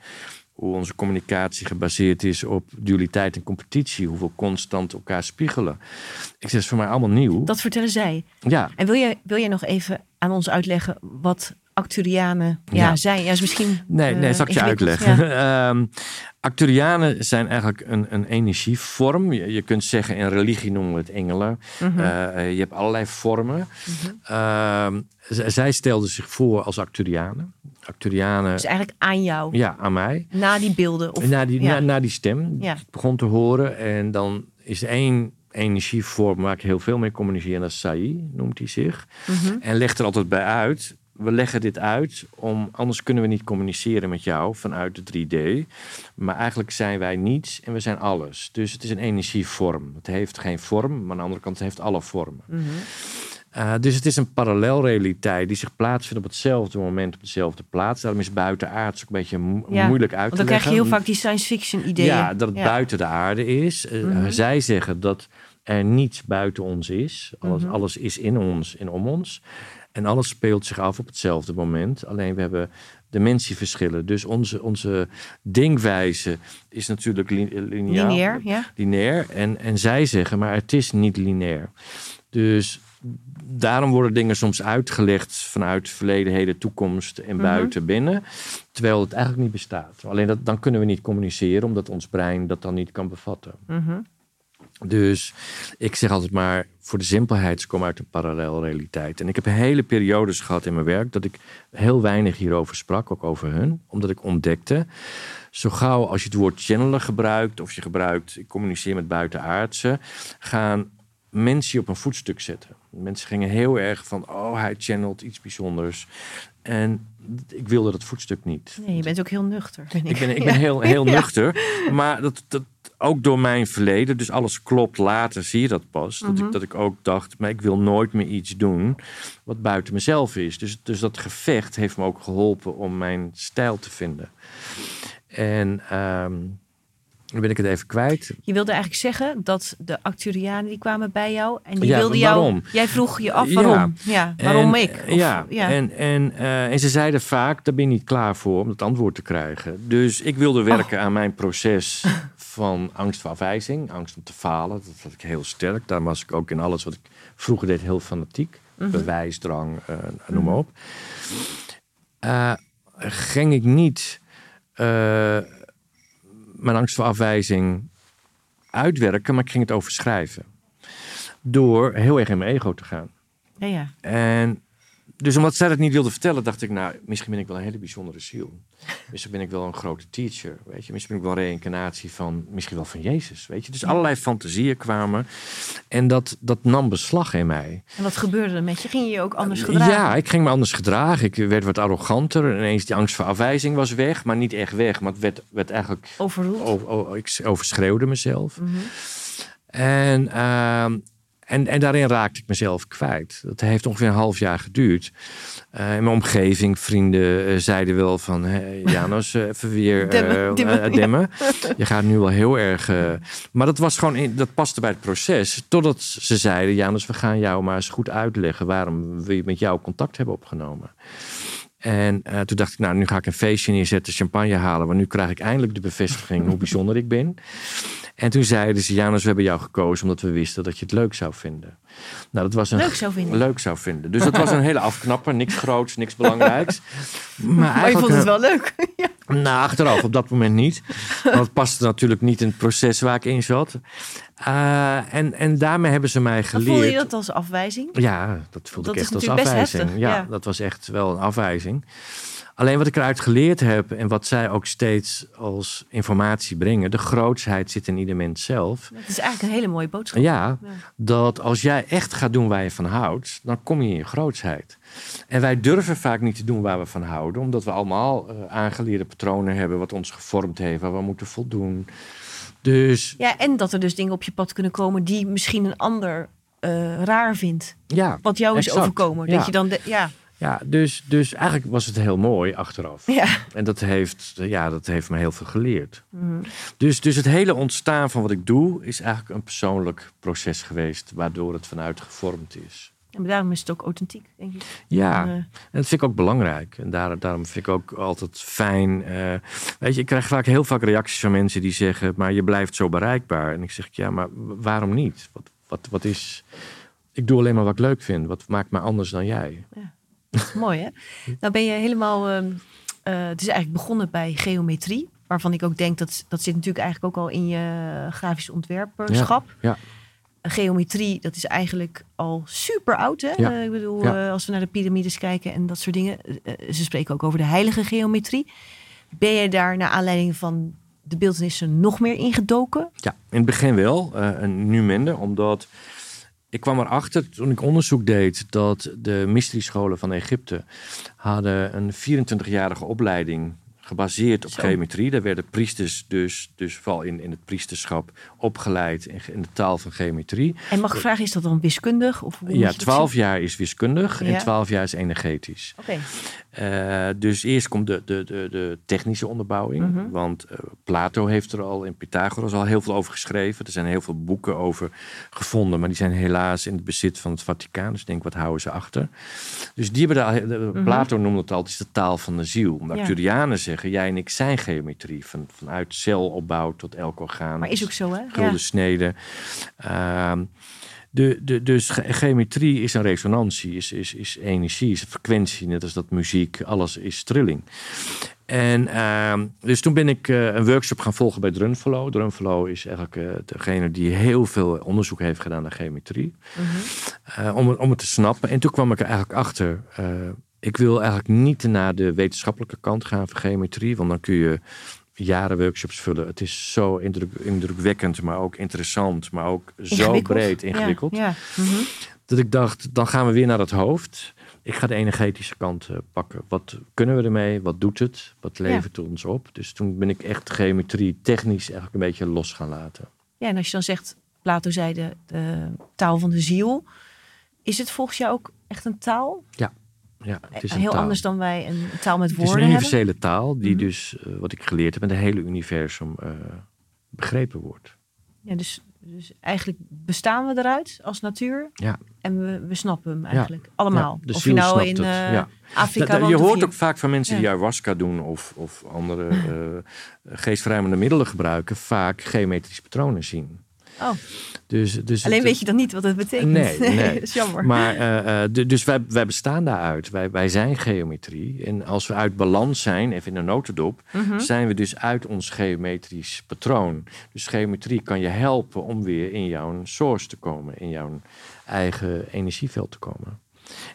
hoe onze communicatie gebaseerd is op dualiteit en competitie, hoe we constant elkaar spiegelen. Ik zeg, dat is voor mij allemaal nieuw. Dat vertellen zij. Ja. En wil je, wil je nog even aan ons uitleggen wat Acturianen ja, ja. zijn? Ja, is misschien. Nee, nee, zal ik je uitleggen. Ja. um, Acturianen zijn eigenlijk een, een energievorm. Je, je, kunt zeggen, in religie noemen we het engelen. Mm -hmm. uh, je hebt allerlei vormen. Mm -hmm. uh, zij stelden zich voor als Acturianen. Acturianen. Dus eigenlijk aan jou? Ja, aan mij. Na die beelden? Of, na, die, ja. na, na, die stem. Ja. Ik begon te horen. En dan is één energievorm waar ik heel veel mee communiceer. En dat is Sai, noemt hij zich. Mm -hmm. En legt er altijd bij uit we leggen dit uit, om, anders kunnen we niet communiceren met jou vanuit de 3D. Maar eigenlijk zijn wij niets en we zijn alles. Dus het is een energievorm. Het heeft geen vorm, maar aan de andere kant het heeft alle vormen. Mm -hmm. Uh, dus het is een parallelrealiteit die zich plaatsvindt op hetzelfde moment, op dezelfde plaats. Daarom is buitenaards ook een beetje mo ja, moeilijk uit te leggen. Want dan krijg je heel vaak die science fiction ideeën. Ja, dat het ja. buiten de aarde is. Uh, mm -hmm. Zij zeggen dat er niets buiten ons is. Alles, mm -hmm. alles is in ons en om ons. En alles speelt zich af op hetzelfde moment. Alleen we hebben dimensieverschillen. Dus onze, onze denkwijze is natuurlijk lineair. Lineair, ja. Lineair. En, en zij zeggen, maar het is niet lineair. Dus daarom worden dingen soms uitgelegd vanuit verleden, heden, toekomst en buiten, mm -hmm. binnen. Terwijl het eigenlijk niet bestaat. Alleen dat, dan kunnen we niet communiceren, omdat ons brein dat dan niet kan bevatten. Mm -hmm. Dus ik zeg altijd maar, voor de simpelheid, ze komen uit een parallelrealiteit. En ik heb hele periodes gehad in mijn werk dat ik heel weinig hierover sprak, ook over hun. Omdat ik ontdekte, zo gauw als je het woord channelen gebruikt, of je gebruikt, ik communiceer met buitenaardse, gaan mensen je op een voetstuk zetten. Mensen gingen heel erg van, oh hij channelt iets bijzonders. En ik wilde dat voetstuk niet. Nee, je bent ook heel nuchter. Ik. ik. ben, ik ben heel, heel nuchter. Maar dat, dat, ook door mijn verleden, dus alles klopt later, zie je dat pas. Mm -hmm. dat, ik, dat ik ook dacht, maar ik wil nooit meer iets doen wat buiten mezelf is. Dus, dus dat gevecht heeft me ook geholpen om mijn stijl te vinden. En um, dan ben ik het even kwijt. Je wilde eigenlijk zeggen dat de Acturianen die kwamen bij jou en die ja, wilden jou. Waarom? Jij vroeg je af waarom? Ja, ja waarom ik? Of, ja, ja, en, en, uh, en ze zeiden vaak: daar ben je niet klaar voor om het antwoord te krijgen. Dus ik wilde werken oh. aan mijn proces van angst voor afwijzing, angst om te falen. Dat had ik heel sterk. Daar was ik ook in alles wat ik vroeger deed heel fanatiek. Mm -hmm. Bewijsdrang, uh, noem maar op. Uh, ging ik niet mijn angst voor afwijzing uitwerken, maar ik ging het overschrijven. Door heel erg in mijn ego te gaan. Ja, ja. En dus omdat zij dat niet wilde vertellen, dacht ik, nou, misschien ben ik wel een hele bijzondere ziel. Misschien ben ik wel een grote teacher, weet je. Misschien ben ik wel een reïncarnatie van, misschien wel van Jezus, weet je. Dus allerlei fantasieën kwamen. En dat, dat nam beslag in mij. En wat gebeurde er met je? Ging je je ook anders gedragen? Ja, ik ging me anders gedragen. Ik werd wat arroganter. Ineens die angst voor afwijzing was weg, maar niet echt weg. Maar het werd, werd eigenlijk... Overroeld? Ik overschreeuwde mezelf. Mm -hmm. En... Uh, en, en daarin raakte ik mezelf kwijt. Dat heeft ongeveer een half jaar geduurd. Uh, in mijn omgeving, vrienden uh, zeiden wel van... Hey, Janos, uh, even weer demmen. demmen. demmen. Je gaat nu wel heel erg... maar dat, was gewoon in, dat paste bij het proces. Totdat ze zeiden... Janus, we gaan jou maar eens goed uitleggen... waarom we met jou contact hebben opgenomen. En uh, toen dacht ik, nou, nu ga ik een feestje neerzetten, champagne halen. Want nu krijg ik eindelijk de bevestiging hoe bijzonder ik ben. En toen zeiden ze, Janus, we hebben jou gekozen omdat we wisten dat je het leuk zou vinden. Nou, dat was een leuk zou vinden. Leuk zou vinden. Dus dat was een hele afknapper. Niks groots, niks belangrijks. Maar, maar je vond het wel leuk. ja. Nou, achteraf op dat moment niet. Want het paste natuurlijk niet in het proces waar ik in zat. Uh, en, en daarmee hebben ze mij geleerd. Voel je dat als afwijzing? Ja, dat voelde dat ik echt als afwijzing. Ja, ja, dat was echt wel een afwijzing. Alleen wat ik eruit geleerd heb en wat zij ook steeds als informatie brengen, de grootsheid zit in ieder mens zelf. Dat is eigenlijk een hele mooie boodschap. Ja, Ja. dat als jij echt gaat doen waar je van houdt, dan kom je in je grootsheid. En wij durven vaak niet te doen waar we van houden, omdat we allemaal eh, aangeleerde patronen hebben wat ons gevormd heeft, waar we moeten voldoen. Dus Ja, en dat er dus dingen op je pad kunnen komen die misschien een ander eh, raar vindt. ja, Wat jou is overkomen. Ja. Dat je dan, de, ja, ja dus, dus eigenlijk was het heel mooi achteraf. ja. En dat heeft, ja, dat heeft me heel veel geleerd. Mhm. Dus, dus het hele ontstaan van wat ik doe is eigenlijk een persoonlijk proces geweest, waardoor het vanuit gevormd is. En daarom is het ook authentiek, denk ik. Ja, En, eh, en dat vind ik ook belangrijk. En daar, daarom vind ik ook altijd fijn. eh, weet je, ik krijg vaak heel vaak reacties van mensen die zeggen: Maar je blijft zo bereikbaar. En ik zeg: Ja, maar waarom niet? Wat, wat, wat is. Ik doe alleen maar wat ik leuk vind. Wat maakt mij anders dan jij? is mooi, hè? Nou ben je helemaal... ehm, eh, het is eigenlijk begonnen bij geometrie. Waarvan ik ook denk, dat, dat zit natuurlijk eigenlijk ook al in je grafisch ontwerperschap. Ja, Geometrie, dat is eigenlijk al super oud, hè? Ja. Ik bedoel, Ja. eh, als we naar de piramides kijken en dat soort dingen. eh, ze spreken ook over de heilige geometrie. Ben je daar naar aanleiding van de beeldenissen nog meer ingedoken? Ja, in het begin wel, en nu minder, omdat ik kwam erachter toen ik onderzoek deed dat de mysteriescholen van Egypte hadden een 24-jarige opleiding gebaseerd op Zo. geometrie. Daar werden priesters dus, dus vooral in, in het priesterschap opgeleid in, in de taal van geometrie. En mag ik vragen, is dat dan wiskundig? Of hoe Ja, je dat 12 zien? jaar is wiskundig Ja. en 12 jaar is energetisch. Oké, Eh, dus eerst komt de, de, de, de technische onderbouwing. Mhm. Want eh, Plato heeft er al en Pythagoras al heel veel over geschreven. Er zijn heel veel boeken over gevonden. Maar die zijn helaas in het bezit van het Vaticaan. Dus ik denk, wat houden ze achter? Dus die hebben daar, de- Mhm. Plato noemde het altijd de taal van de ziel. De Ja. Arcturianen zeggen, jij en ik zijn geometrie. Van, vanuit celopbouw tot elk orgaan. maar is ook zo, hè? gulden Ja. snede. Ehm, de, de, dus ge- geometrie is een resonantie, is, is, is energie, is een frequentie, net als dat muziek, alles is trilling. En ehm, dus toen ben ik eh, een workshop gaan volgen bij Drunvelo. Drunvelo is eigenlijk eh, degene die heel veel onderzoek heeft gedaan naar geometrie. Mhm. eh, om, om het te snappen. En toen kwam ik er eigenlijk achter. Ik wil eigenlijk niet naar de wetenschappelijke kant gaan van geometrie. Want dan kun je jaren workshops vullen. Het is zo indruk, indrukwekkend, maar ook interessant. Maar ook zo breed ingewikkeld. Ja, ja. Mhm. Dat ik dacht, dan gaan we weer naar het hoofd. Ik ga de energetische kant eh, pakken. Wat kunnen we ermee? Wat doet het? Wat levert het ons op? Dus toen ben ik echt geometrie technisch eigenlijk een beetje los gaan laten. ja, en als je dan zegt, Plato zei de, de taal van de ziel. Is het volgens jou ook echt een taal? Ja, het is een Heel taal. anders dan wij een taal met Het is woorden een hebben? universele taal die Mhm. dus, eh, wat ik geleerd heb, in het hele universum eh, begrepen wordt. Ja, dus, dus eigenlijk bestaan we eruit als natuur. Ja. En we, we snappen hem eigenlijk. Allemaal. Ja, de of je nou in eh, ja. Afrika Da- da- woont je hoort ook vaak van mensen die Ja. ayahuasca doen of, of andere eh geestverruimende middelen gebruiken, vaak geometrische patronen zien. Oh, Dus, dus alleen het- weet je dan niet wat het betekent. Nee, nee. dat is jammer. Maar, eh, eh, du- dus wij, wij bestaan daaruit. Wij, wij zijn geometrie. En als we uit balans zijn, even in een notendop, Mhm. zijn we dus uit ons geometrisch patroon. Dus geometrie kan je helpen om weer in jouw source te komen, in jouw eigen energieveld te komen.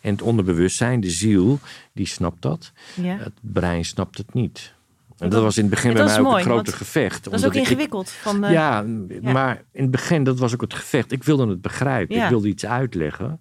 En het onderbewustzijn, de ziel, die snapt dat. ja. Het brein snapt het niet. En Dat- was in het begin bij mij ook mooi, een grote gevecht. Dat is ook ik- ingewikkeld. Van, eh, ja, ja. maar in het begin, dat was ook het gevecht. Ik wilde het begrijpen. Ja. Ik wilde iets uitleggen.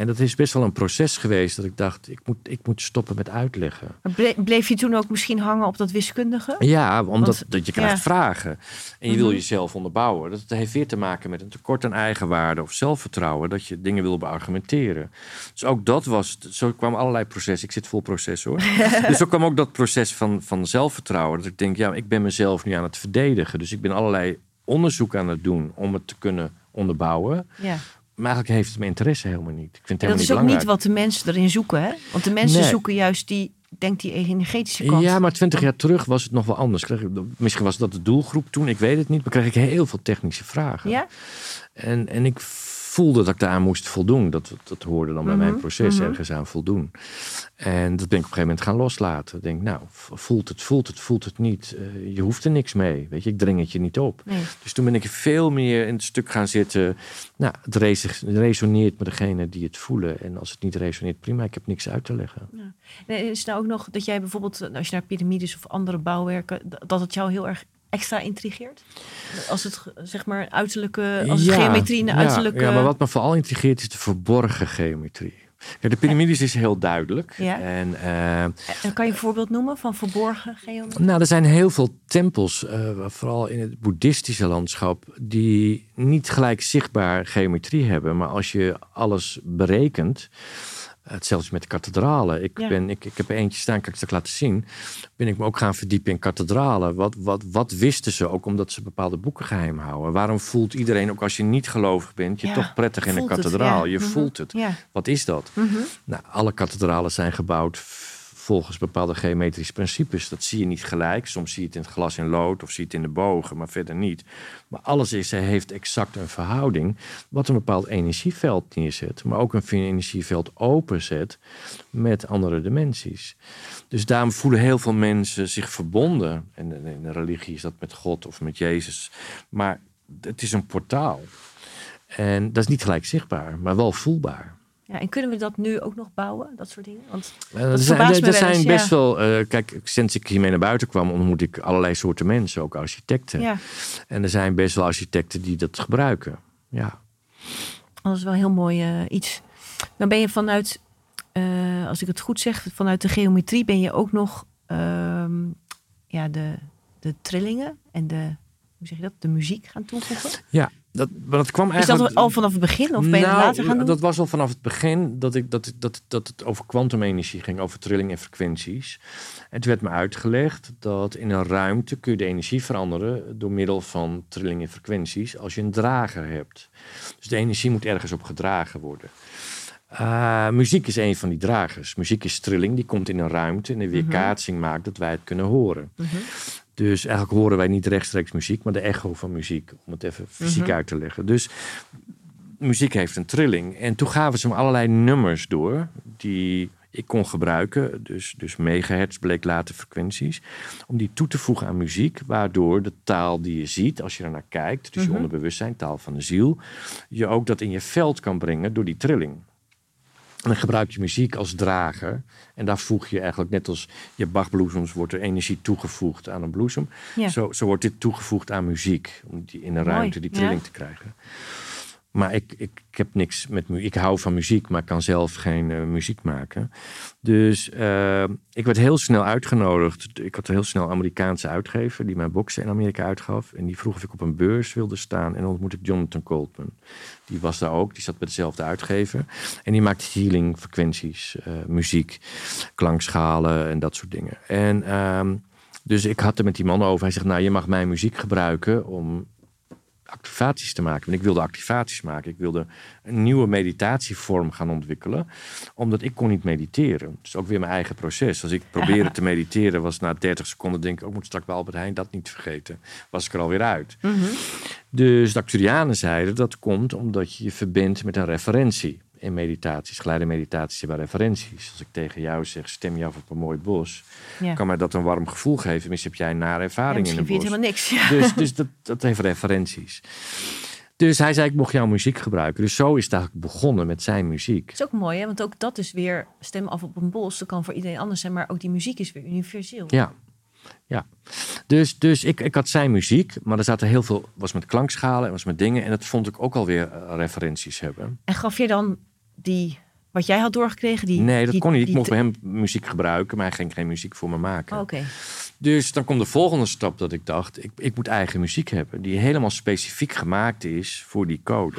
En dat is best wel een proces geweest dat ik dacht, ik moet, ik moet stoppen met uitleggen. maar bleef je toen ook misschien hangen op dat wiskundige? Ja, omdat Want- dat je krijgt ja. vragen. En je wil Mhm. jezelf onderbouwen. Dat heeft weer te maken met een tekort aan eigenwaarde of zelfvertrouwen. Dat je dingen wil beargumenteren. Dus ook dat was, zo kwam allerlei processen. Ik zit vol proces hoor. dus zo kwam ook dat proces van, van zelfvertrouwen. Dat ik denk, ja, ik ben mezelf nu aan het verdedigen. Dus ik ben allerlei onderzoek aan het doen om het te kunnen onderbouwen. Ja. Maar eigenlijk heeft het mijn interesse helemaal niet. Ik vind het En dat is helemaal ook niet wat de mensen erin zoeken, hè? Want de mensen Nee. zoeken juist die, denk die energetische kant. Ja, maar twintig jaar terug was het nog wel anders. Kreeg ik, misschien was dat de doelgroep toen, ik weet het niet. Maar kreeg ik heel veel technische vragen. Ja? En, en ik voelde dat ik daaraan moest voldoen. Dat, dat hoorde dan bij Mhm, mijn proces mhm. ergens aan voldoen. En dat ben ik op een gegeven moment gaan loslaten. Ik denk, nou, voelt het, voelt het, voelt het niet. Eh, je hoeft er niks mee. Weet je, ik dring het je niet op. Nee. Dus toen ben ik veel meer in het stuk gaan zitten. Nou, het res- resoneert met degene die het voelen. En als het niet resoneert, prima, ik heb niks uit te leggen. En Is nou ook nog dat jij bijvoorbeeld, als je naar piramides of andere bouwwerken, dat het jou heel erg extra intrigeert? Als het zeg maar uiterlijke, als geometrie in de ja, uiterlijke. Ja, maar wat me vooral intrigeert is de verborgen geometrie. Kijk, de piramides is heel duidelijk. Ja. En eh, En kan je een voorbeeld noemen van verborgen geometrie? Nou, er zijn heel veel tempels, eh, vooral in het boeddhistische landschap, die niet gelijk zichtbaar geometrie hebben. Maar als je alles berekent, hetzelfde met de kathedralen. Ik, Ja. ben, ik, ik heb er eentje staan, kan ik straks laten zien. Ben ik me ook gaan verdiepen in kathedralen. Wat, wat, wat wisten ze ook omdat ze bepaalde boeken geheim houden? Waarom voelt iedereen, ook als je niet gelovig bent, je Ja, toch prettig in een het, kathedraal? ja. Je Mhm. voelt het. Ja. Wat is dat? Mhm. Nou, alle kathedralen zijn gebouwd volgens bepaalde geometrische principes. Dat zie je niet gelijk. Soms zie je het in het glas in lood of zie je het in de bogen, maar verder niet. Maar alles is, heeft exact een verhouding wat een bepaald energieveld neerzet, maar ook een energieveld openzet met andere dimensies. Dus daarom voelen heel veel mensen zich verbonden. En in de religie is dat met God of met Jezus. Maar het is een portaal. En dat is niet gelijk zichtbaar, maar wel voelbaar. Ja, en kunnen we dat nu ook nog bouwen, dat soort dingen? Want verbaast zijn, best ja. wel. eh, kijk, sinds ik hiermee naar buiten kwam, ontmoet ik allerlei soorten mensen, ook architecten. ja, En er zijn best wel architecten die dat gebruiken. Ja. dat is wel heel mooi eh, iets. Dan ben je vanuit, eh, als ik het goed zeg, vanuit de geometrie ben je ook nog ehm, ja, de, de trillingen en de, hoe zeg je dat, de muziek gaan toevoegen. ja, dat, dat kwam Is dat al vanaf het begin of ben je dat Nou, later gaan doen? Dat was al vanaf het begin dat, ik, dat, dat, dat het over kwantumenergie ging, over trilling en frequenties. En toen werd me uitgelegd dat in een ruimte kun je de energie veranderen door middel van trilling en frequenties als je een drager hebt. Dus de energie moet ergens op gedragen worden. Uh, muziek is een van die dragers. Muziek is trilling, die komt in een ruimte en de weerkaatsing maakt dat wij het kunnen horen. Mhm. Dus eigenlijk horen wij niet rechtstreeks muziek, maar de echo van muziek, om het even fysiek Mhm. uit te leggen. Dus muziek heeft een trilling. En toen gaven ze me allerlei nummers door die ik kon gebruiken. Dus, dus megahertz bleek later frequenties. Om die toe te voegen aan muziek, waardoor de taal die je ziet, als je er naar kijkt, dus Mhm. je onderbewustzijn, taal van de ziel, je ook dat in je veld kan brengen door die trilling. En dan gebruik je muziek als drager. En daar voeg je eigenlijk, net als je Bachbloesems, wordt er energie toegevoegd aan een bloesem. Ja. Zo, zo wordt dit toegevoegd aan muziek. Om die in een ruimte die ja. trilling te krijgen. Maar ik, ik, heb niks met muziek. Ik hou van muziek, maar kan zelf geen eh, muziek maken. Dus eh, ik werd heel snel uitgenodigd. Ik had heel snel Amerikaanse uitgever die mijn boxen in Amerika uitgaf. En die vroeg of ik op een beurs wilde staan. En ontmoette ik Jonathan Coltman. Die was daar ook. Die zat bij dezelfde uitgever. En die maakte healing frequenties, eh, muziek, klankschalen en dat soort dingen. En ehm, dus ik had er met die man over. Hij zegt, nou, je mag mijn muziek gebruiken om activaties te maken. Want ik wilde activaties maken. Ik wilde een nieuwe meditatievorm gaan ontwikkelen. Omdat ik kon niet mediteren. Dus ook weer mijn eigen proces. Als ik probeerde te mediteren, was na 30 seconden denk ik... ook moet straks bij Albert Heijn dat niet vergeten. Was ik er alweer uit. Mhm. Dus de Acturianen zeiden dat komt omdat je je verbindt met een referentie. In meditaties, geleide meditaties hebben referenties. Als ik tegen jou zeg, stem je af op een mooi bos... Ja. kan mij dat een warm gevoel geven. Misschien heb jij een nare Ja, ervaring in een bos. helemaal niks. Ja. Dus, dus dat, dat heeft referenties. Dus hij zei, ik mocht jouw muziek gebruiken. Dus zo is het eigenlijk begonnen met zijn muziek. Het is ook mooi, hè? want ook dat is weer stem af op een bos. Dat kan voor iedereen anders zijn, maar ook die muziek is weer universeel. Ja, ja. Dus, dus ik, ik had zijn muziek, maar er zaten heel veel, was met klankschalen en was met dingen. En dat vond ik ook alweer uh, referenties hebben. En gaf je dan die, wat jij had doorgekregen? Die, nee, dat die- kon niet. Ik mocht bij hem muziek gebruiken, maar hij ging geen muziek voor me maken. Oh, Oké. Dus dan komt de volgende stap dat ik dacht, ik, ik moet eigen muziek hebben. Die helemaal specifiek gemaakt is voor die code.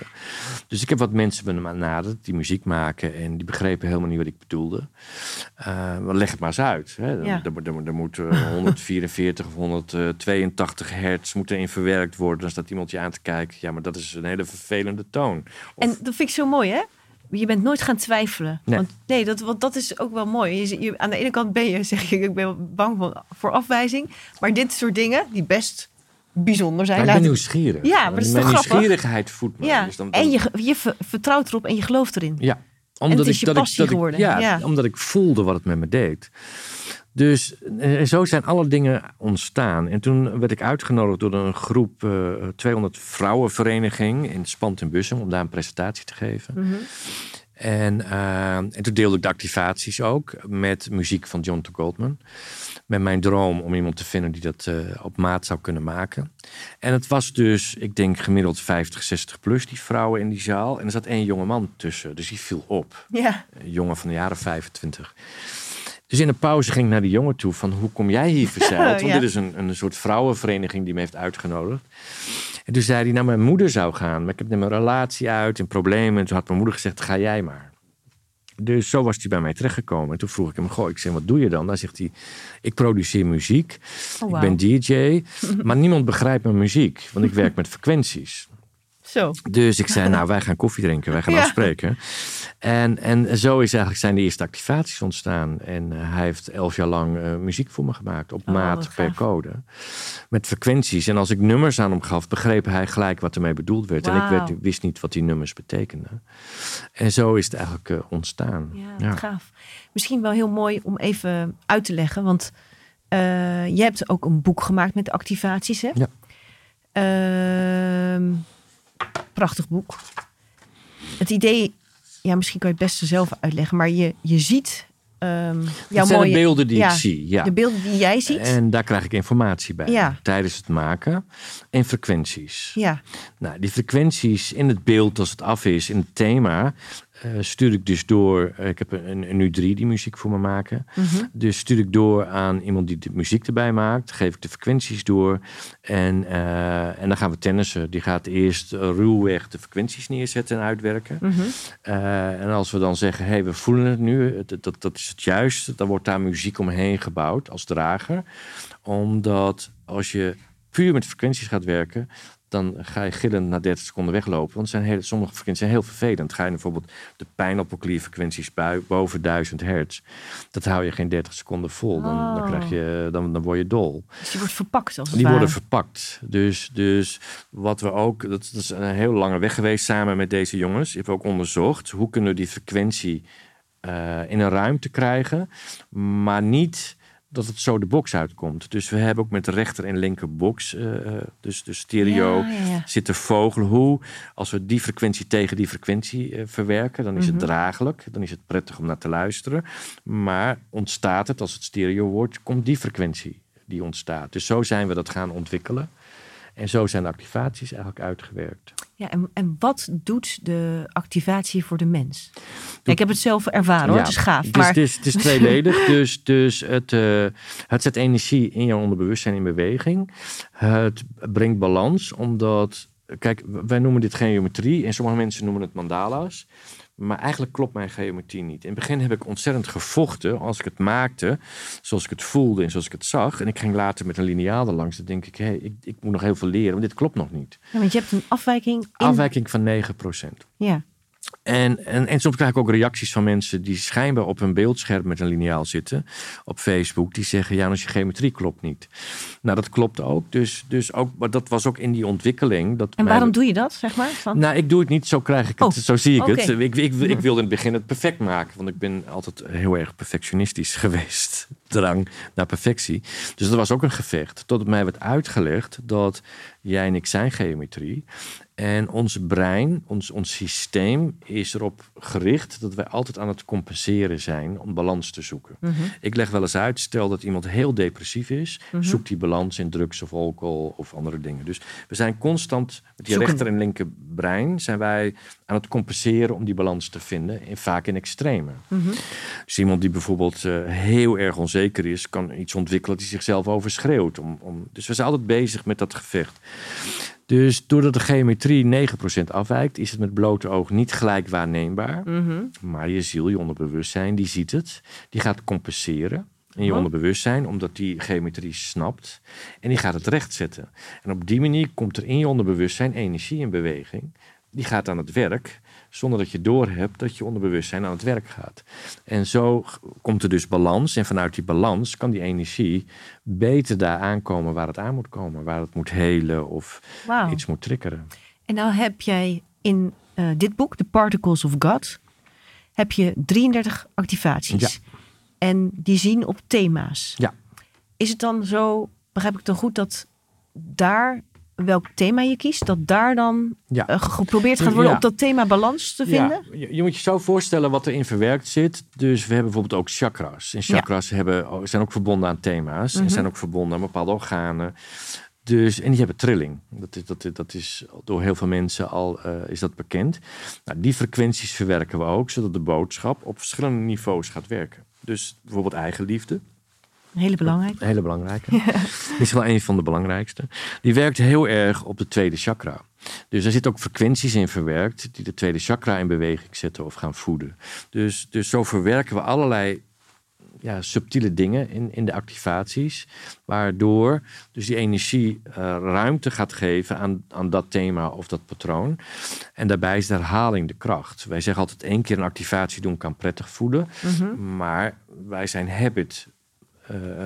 Dus ik heb wat mensen benaderd die muziek maken en die begrepen helemaal niet wat ik bedoelde. Maar leg het maar eens uit. Hè. Er- Ja. Er, er, er moet eh, 144 of 182 hertz moeten in verwerkt worden. Dan staat iemand je aan te kijken. Ja, maar dat is een hele vervelende toon. Of- En dat vind ik zo mooi, hè? Je bent nooit gaan twijfelen. Nee. Want nee, dat, want dat is ook wel mooi. Je, je- aan de ene kant ben je, zeg je, ik ben bang voor, voor afwijzing. Maar dit soort dingen, die best bijzonder zijn. Maar ik ben nieuwsgierig. Ja, maar dat is Mijn toch grappig? nieuwsgierigheid voedt me. ja, Dus dan- en je, je ver- vertrouwt erop en je gelooft erin. Ja, omdat ik je dat passie ik, dat ik, geworden. ja, Ja. omdat ik voelde wat het met me deed. Dus eh, zo zijn alle dingen ontstaan. En toen werd ik uitgenodigd door een groep eh 200 vrouwenvereniging in Spant in Bussum om daar een presentatie te geven. Mhm. En, eh, en toen deelde ik de activaties ook met muziek van John T. Goldman. Met mijn droom om iemand te vinden die dat eh, op maat zou kunnen maken. En het was dus, ik denk gemiddeld 50, 60 plus, die vrouwen in die zaal. En er zat één jonge man tussen, dus die viel op. Ja. Een jongen van de jaren 25. Dus in de pauze ging ik naar die jongen toe van hoe kom jij hier verzeild? Want Ja. dit is een, een soort vrouwenvereniging die me heeft uitgenodigd. En toen zei hij, nou mijn moeder zou gaan. Maar ik heb net mijn relatie uit en problemen. En toen had mijn moeder gezegd, ga jij maar. Dus zo was hij bij mij terechtgekomen. En toen vroeg ik hem, goh, ik zeg, wat doe je dan? Dan zegt hij, ik produceer muziek. Oh, Ik ben DJ. maar niemand begrijpt mijn muziek. Want ik werk met frequenties. Zo. Dus ik zei, nou, wij gaan koffie drinken, wij gaan Ja. afspreken. En, en zo is eigenlijk zijn de eerste activaties ontstaan. En eh, hij heeft elf jaar lang eh, muziek voor me gemaakt, op Oh, maat per code. Met frequenties. En als ik nummers aan hem gaf, begreep hij gelijk wat ermee bedoeld werd. En ik werd, wist niet wat die nummers betekenden. En zo is het eigenlijk eh, ontstaan. Ja, gaaf. Misschien wel heel mooi om even uit te leggen. Want eh, je hebt ook een boek gemaakt met activaties, hè? Ja. Ehm, prachtig boek. Het idee, ja, misschien kan je het beste zelf uitleggen. Maar je, je ziet ehm jouw Het zijn mooie... de beelden die ja, ik zie. Ja. De beelden die jij ziet. En daar krijg ik informatie bij. Ja. Tijdens het maken. En frequenties. Ja, Nou, die frequenties in het beeld als het af is, in het thema, eh, stuur ik dus door. eh, ik heb een, een U3 die muziek voor me maken. Mhm. Dus stuur ik door aan iemand die de muziek erbij maakt. Geef ik de frequenties door. En, eh, en dan gaan we tennissen. Die gaat eerst ruwweg de frequenties neerzetten en uitwerken. Mhm. En als we dan zeggen, hey, we voelen het nu, dat, dat, dat is het juiste, dan wordt daar muziek omheen gebouwd als drager. Omdat als je puur met frequenties gaat werken, dan ga je gillend na 30 seconden weglopen. Want zijn hele, sommige frequenties zijn heel vervelend. Ga je bijvoorbeeld de pijnappelklierfrequenties boven 1000 hertz, dat hou je geen 30 seconden vol. Dan, dan, Oh. krijg je, dan, dan word je dol. dus die wordt verpakt als het Die worden verpakt. Dus, dus wat we ook, dat, dat is een heel lange weg geweest samen met deze jongens. Ik heb ook onderzocht hoe kunnen we die frequentie eh, in een ruimte krijgen, maar niet dat het zo de box uitkomt. Dus we hebben ook met de rechter en linker box, eh, eh, dus de stereo, Ja, ja, ja. zitten vogelen. Hoe, als we die frequentie tegen die frequentie eh, verwerken, dan is Mhm. het draaglijk. Dan is het prettig om naar te luisteren. Maar ontstaat het, als het stereo wordt, komt die frequentie die ontstaat. Dus zo zijn we dat gaan ontwikkelen. En zo zijn de activaties eigenlijk uitgewerkt. Ja, en, en wat doet de activatie voor de mens? Ja, ik heb het zelf ervaren hoor, Ja, het is gaaf. Het is, maar het is, het is tweeledig. dus dus het, eh, het zet energie in jouw onderbewustzijn in beweging. Het brengt balans, omdat... Kijk, wij noemen dit geometrie en sommige mensen noemen het mandala's. Maar eigenlijk klopt mijn geometrie niet. In het begin heb ik ontzettend gevochten als ik het maakte, zoals ik het voelde en zoals ik het zag. En ik ging later met een lineaal er langs. Dan denk ik, hé, hey, ik, ik moet nog heel veel leren, want dit klopt nog niet. ja, want je hebt een afwijking in... Afwijking van 9%. Ja, En, en, en soms krijg ik ook reacties van mensen die schijnbaar op een beeldscherm met een lineaal zitten op Facebook. Die zeggen, ja, als je geometrie klopt niet. Nou, dat klopt ook. Dus, dus ook, maar dat was ook in die ontwikkeling. Dat en waarom doe je dat, zeg maar? Van... Nou, ik doe het niet, zo krijg ik het, Oh, zo zie ik het. Ik, ik, ik wilde in het begin het perfect maken, want ik ben altijd heel erg perfectionistisch geweest. Drang naar perfectie. Dus dat was ook een gevecht. Tot het mij werd uitgelegd dat jij en ik zijn geometrie. En ons brein, ons, ons systeem is erop gericht dat wij altijd aan het compenseren zijn om balans te zoeken. Mhm. Ik leg wel eens uit, stel dat iemand heel depressief is, Mhm. zoekt die balans in drugs of alcohol of andere dingen. Dus we zijn constant met die Zoeken. rechter en linker brein zijn wij aan het compenseren om die balans te vinden, en vaak in extreme. Mhm. Dus iemand die bijvoorbeeld eh, heel erg onzeker is, kan iets ontwikkelen die zichzelf overschreeuwt. Om, om, dus we zijn altijd bezig met dat gevecht. Dus doordat de geometrie 9% afwijkt, is het met blote oog niet gelijk waarneembaar. Mhm. Maar je ziel, je onderbewustzijn, die ziet het. Die gaat compenseren in je Oh. onderbewustzijn, omdat die geometrie snapt. En die gaat het rechtzetten. En op die manier komt er in je onderbewustzijn energie in beweging. Die gaat aan het werk zonder dat je doorhebt dat je onderbewustzijn aan het werk gaat. En zo komt er dus balans. En vanuit die balans kan die energie beter daar aankomen waar het aan moet komen. Waar het moet helen of iets moet triggeren. En nou heb jij in eh, dit boek, The Particles of God, heb je 33 activaties. Ja. En die zien op thema's. Ja. Is het dan zo, begrijp ik dan goed, dat daar, welk thema je kiest, dat daar dan Ja. eh, geprobeerd gaat worden Ja. op dat thema balans te vinden? Ja, je, je moet je zo voorstellen wat erin verwerkt zit. Dus we hebben bijvoorbeeld ook chakras. En chakras hebben, oh, zijn ook verbonden aan thema's. Mhm. En zijn ook verbonden aan bepaalde organen. Dus, en die hebben trilling. Dat is, dat, dat is door heel veel mensen al eh, is dat bekend. Nou, die frequenties verwerken we ook, zodat de boodschap op verschillende niveaus gaat werken. Dus bijvoorbeeld eigenliefde. Een hele belangrijke. Een hele belangrijke. is wel een van de belangrijkste. Die werkt heel erg op de tweede chakra. Dus er zitten ook frequenties in verwerkt die de tweede chakra in beweging zetten of gaan voeden. Dus, dus zo verwerken we allerlei ja, subtiele dingen in, in de activaties. Waardoor dus die energie eh, ruimte gaat geven aan, aan dat thema of dat patroon. En daarbij is de herhaling de kracht. Wij zeggen altijd één keer een activatie doen kan prettig voelen. Mhm. Maar wij zijn habit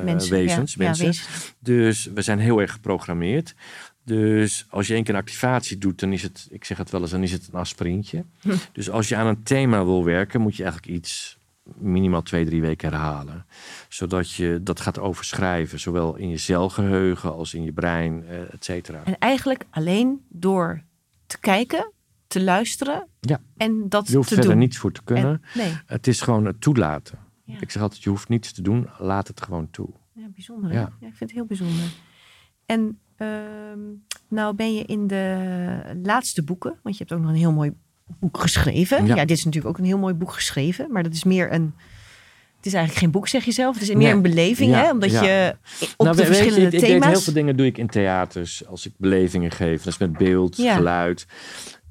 Mensen, wezens. ja, ja, mensen. wezens. Dus we zijn heel erg geprogrammeerd. Dus als je één keer een activatie doet, dan is het, ik zeg het wel eens, dan is het een aspirintje. Dus als je aan een thema wil werken, moet je eigenlijk iets minimaal twee, drie weken herhalen. Zodat je dat gaat overschrijven, zowel in je celgeheugen als in je brein, eh, et cetera. En eigenlijk alleen door te kijken, te luisteren Ja. en dat Je hoeft te verder doen. niets voor te kunnen. En- nee, Het is gewoon het toelaten. Ja. Ik zeg altijd, je hoeft niets te doen, laat het gewoon toe. ja, bijzonder. Ja. Ja. ik vind het heel bijzonder. En ehm, nou ben je in de laatste boeken, want je hebt ook nog een heel mooi boek geschreven. Ja. Ja. dit is natuurlijk ook een heel mooi boek geschreven, maar dat is meer een. Het is eigenlijk geen boek, zeg je zelf. Het is meer Nee. een beleving, Ja, hè? Omdat je op Nou, de weet je, verschillende ik, ik deed thema's. heel veel dingen doe ik in theaters, als ik belevingen geef. Dat is met beeld, Ja. geluid.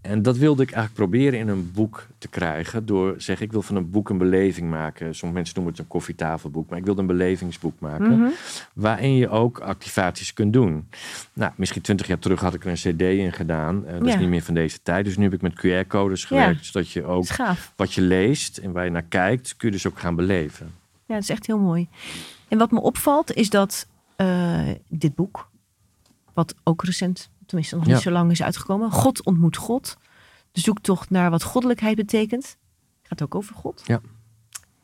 En dat wilde ik eigenlijk proberen in een boek te krijgen. Door zeg ik wil van een boek een beleving maken. Sommige mensen noemen het een koffietafelboek. Maar ik wilde een belevingsboek maken. Mhm. Waarin je ook activaties kunt doen. Nou, misschien twintig jaar terug had ik er een cd in gedaan. Eh, dat Ja. is niet meer van deze tijd. Dus nu heb ik met QR-codes gewerkt. Zodat je ook wat je leest en waar je naar kijkt, kun je dus ook gaan beleven. Ja, dat is echt heel mooi. En wat me opvalt is dat eh, dit boek, wat ook recent, tenminste nog niet Ja. zo lang is uitgekomen, God ontmoet God. De zoektocht naar wat goddelijkheid betekent. Gaat ook over God. Ja.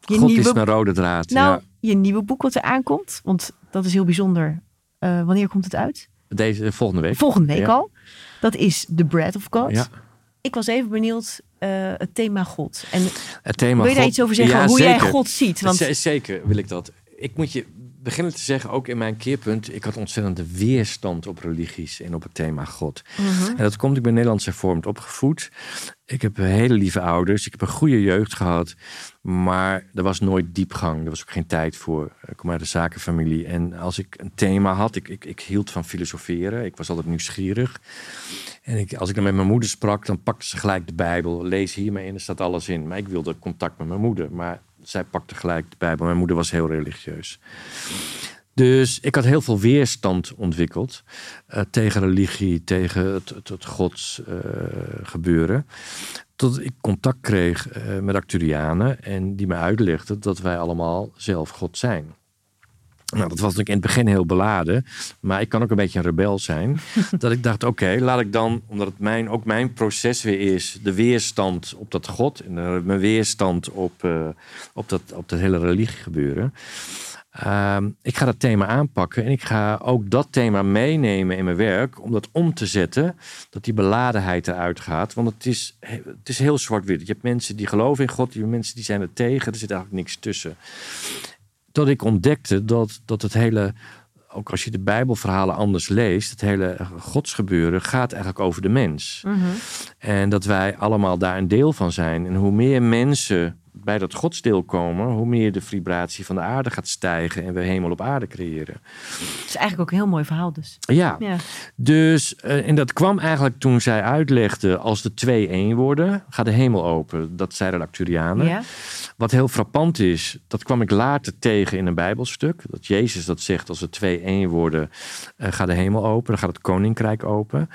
Je God nieuwe, is een rode draad. nou, ja. je nieuwe boek wat er aankomt, want dat is heel bijzonder. Eh, wanneer komt het uit? Deze volgende week. Volgende week Ja. al. Dat is The Bread of God. Ja. Ik was even benieuwd, eh, het thema God. En Het thema wil je daar God- iets over zeggen? Ja, hoe jij. God ziet? Want Zeker wil ik dat. Ik moet je beginnen te zeggen, ook in mijn keerpunt, ik had ontzettende weerstand op religies en op het thema God. Mhm. En dat komt, ik ben Nederlands hervormd opgevoed. Ik heb hele lieve ouders, ik heb een goede jeugd gehad, maar er was nooit diepgang. Er was ook geen tijd voor. Ik kom uit een zakenfamilie en als ik een thema had, ik, ik, ik hield van filosoferen, ik was altijd nieuwsgierig. En ik, als ik dan met mijn moeder sprak, dan pakte ze gelijk de Bijbel. Lees hiermee in, er staat alles in. Maar ik wilde contact met mijn moeder. Maar zij pakte gelijk de Bijbel. Mijn moeder was heel religieus. Dus ik had heel veel weerstand ontwikkeld eh, tegen religie, tegen het, het, gods eh, gebeuren. Tot ik contact kreeg eh, met Acturianen en die me uitlegden dat wij allemaal zelf God zijn. Nou, dat was natuurlijk in het begin heel beladen. Maar ik kan ook een beetje een rebel zijn. dat ik dacht, oké, laat ik dan, omdat het mijn, ook mijn proces weer is, de weerstand op dat God en de, mijn weerstand op, eh, op, dat, op dat hele religie gebeuren. Ehm, ik ga dat thema aanpakken en ik ga ook dat thema meenemen in mijn werk om dat om te zetten, dat die beladenheid eruit gaat. Want het is, het is heel zwart-wit. Je hebt mensen die geloven in God, je hebt mensen die zijn er tegen, er zit eigenlijk niks tussen. Dat ik ontdekte dat, dat het hele, ook als je de Bijbelverhalen anders leest, het hele godsgebeuren gaat eigenlijk over de mens. Mhm. En dat wij allemaal daar een deel van zijn. En hoe meer mensen bij dat godsdeel komen, hoe meer de vibratie van de aarde gaat stijgen en we hemel op aarde creëren. Het is eigenlijk ook een heel mooi verhaal dus. Ja, Ja. dus eh, en dat kwam eigenlijk toen zij uitlegde als de twee één worden, gaat de hemel open. Dat zeiden de Acturianen. Ja. Wat heel frappant is, dat kwam ik later tegen in een Bijbelstuk. Dat Jezus dat zegt, als we twee één worden, eh, gaat de hemel open, dan gaat het koninkrijk open.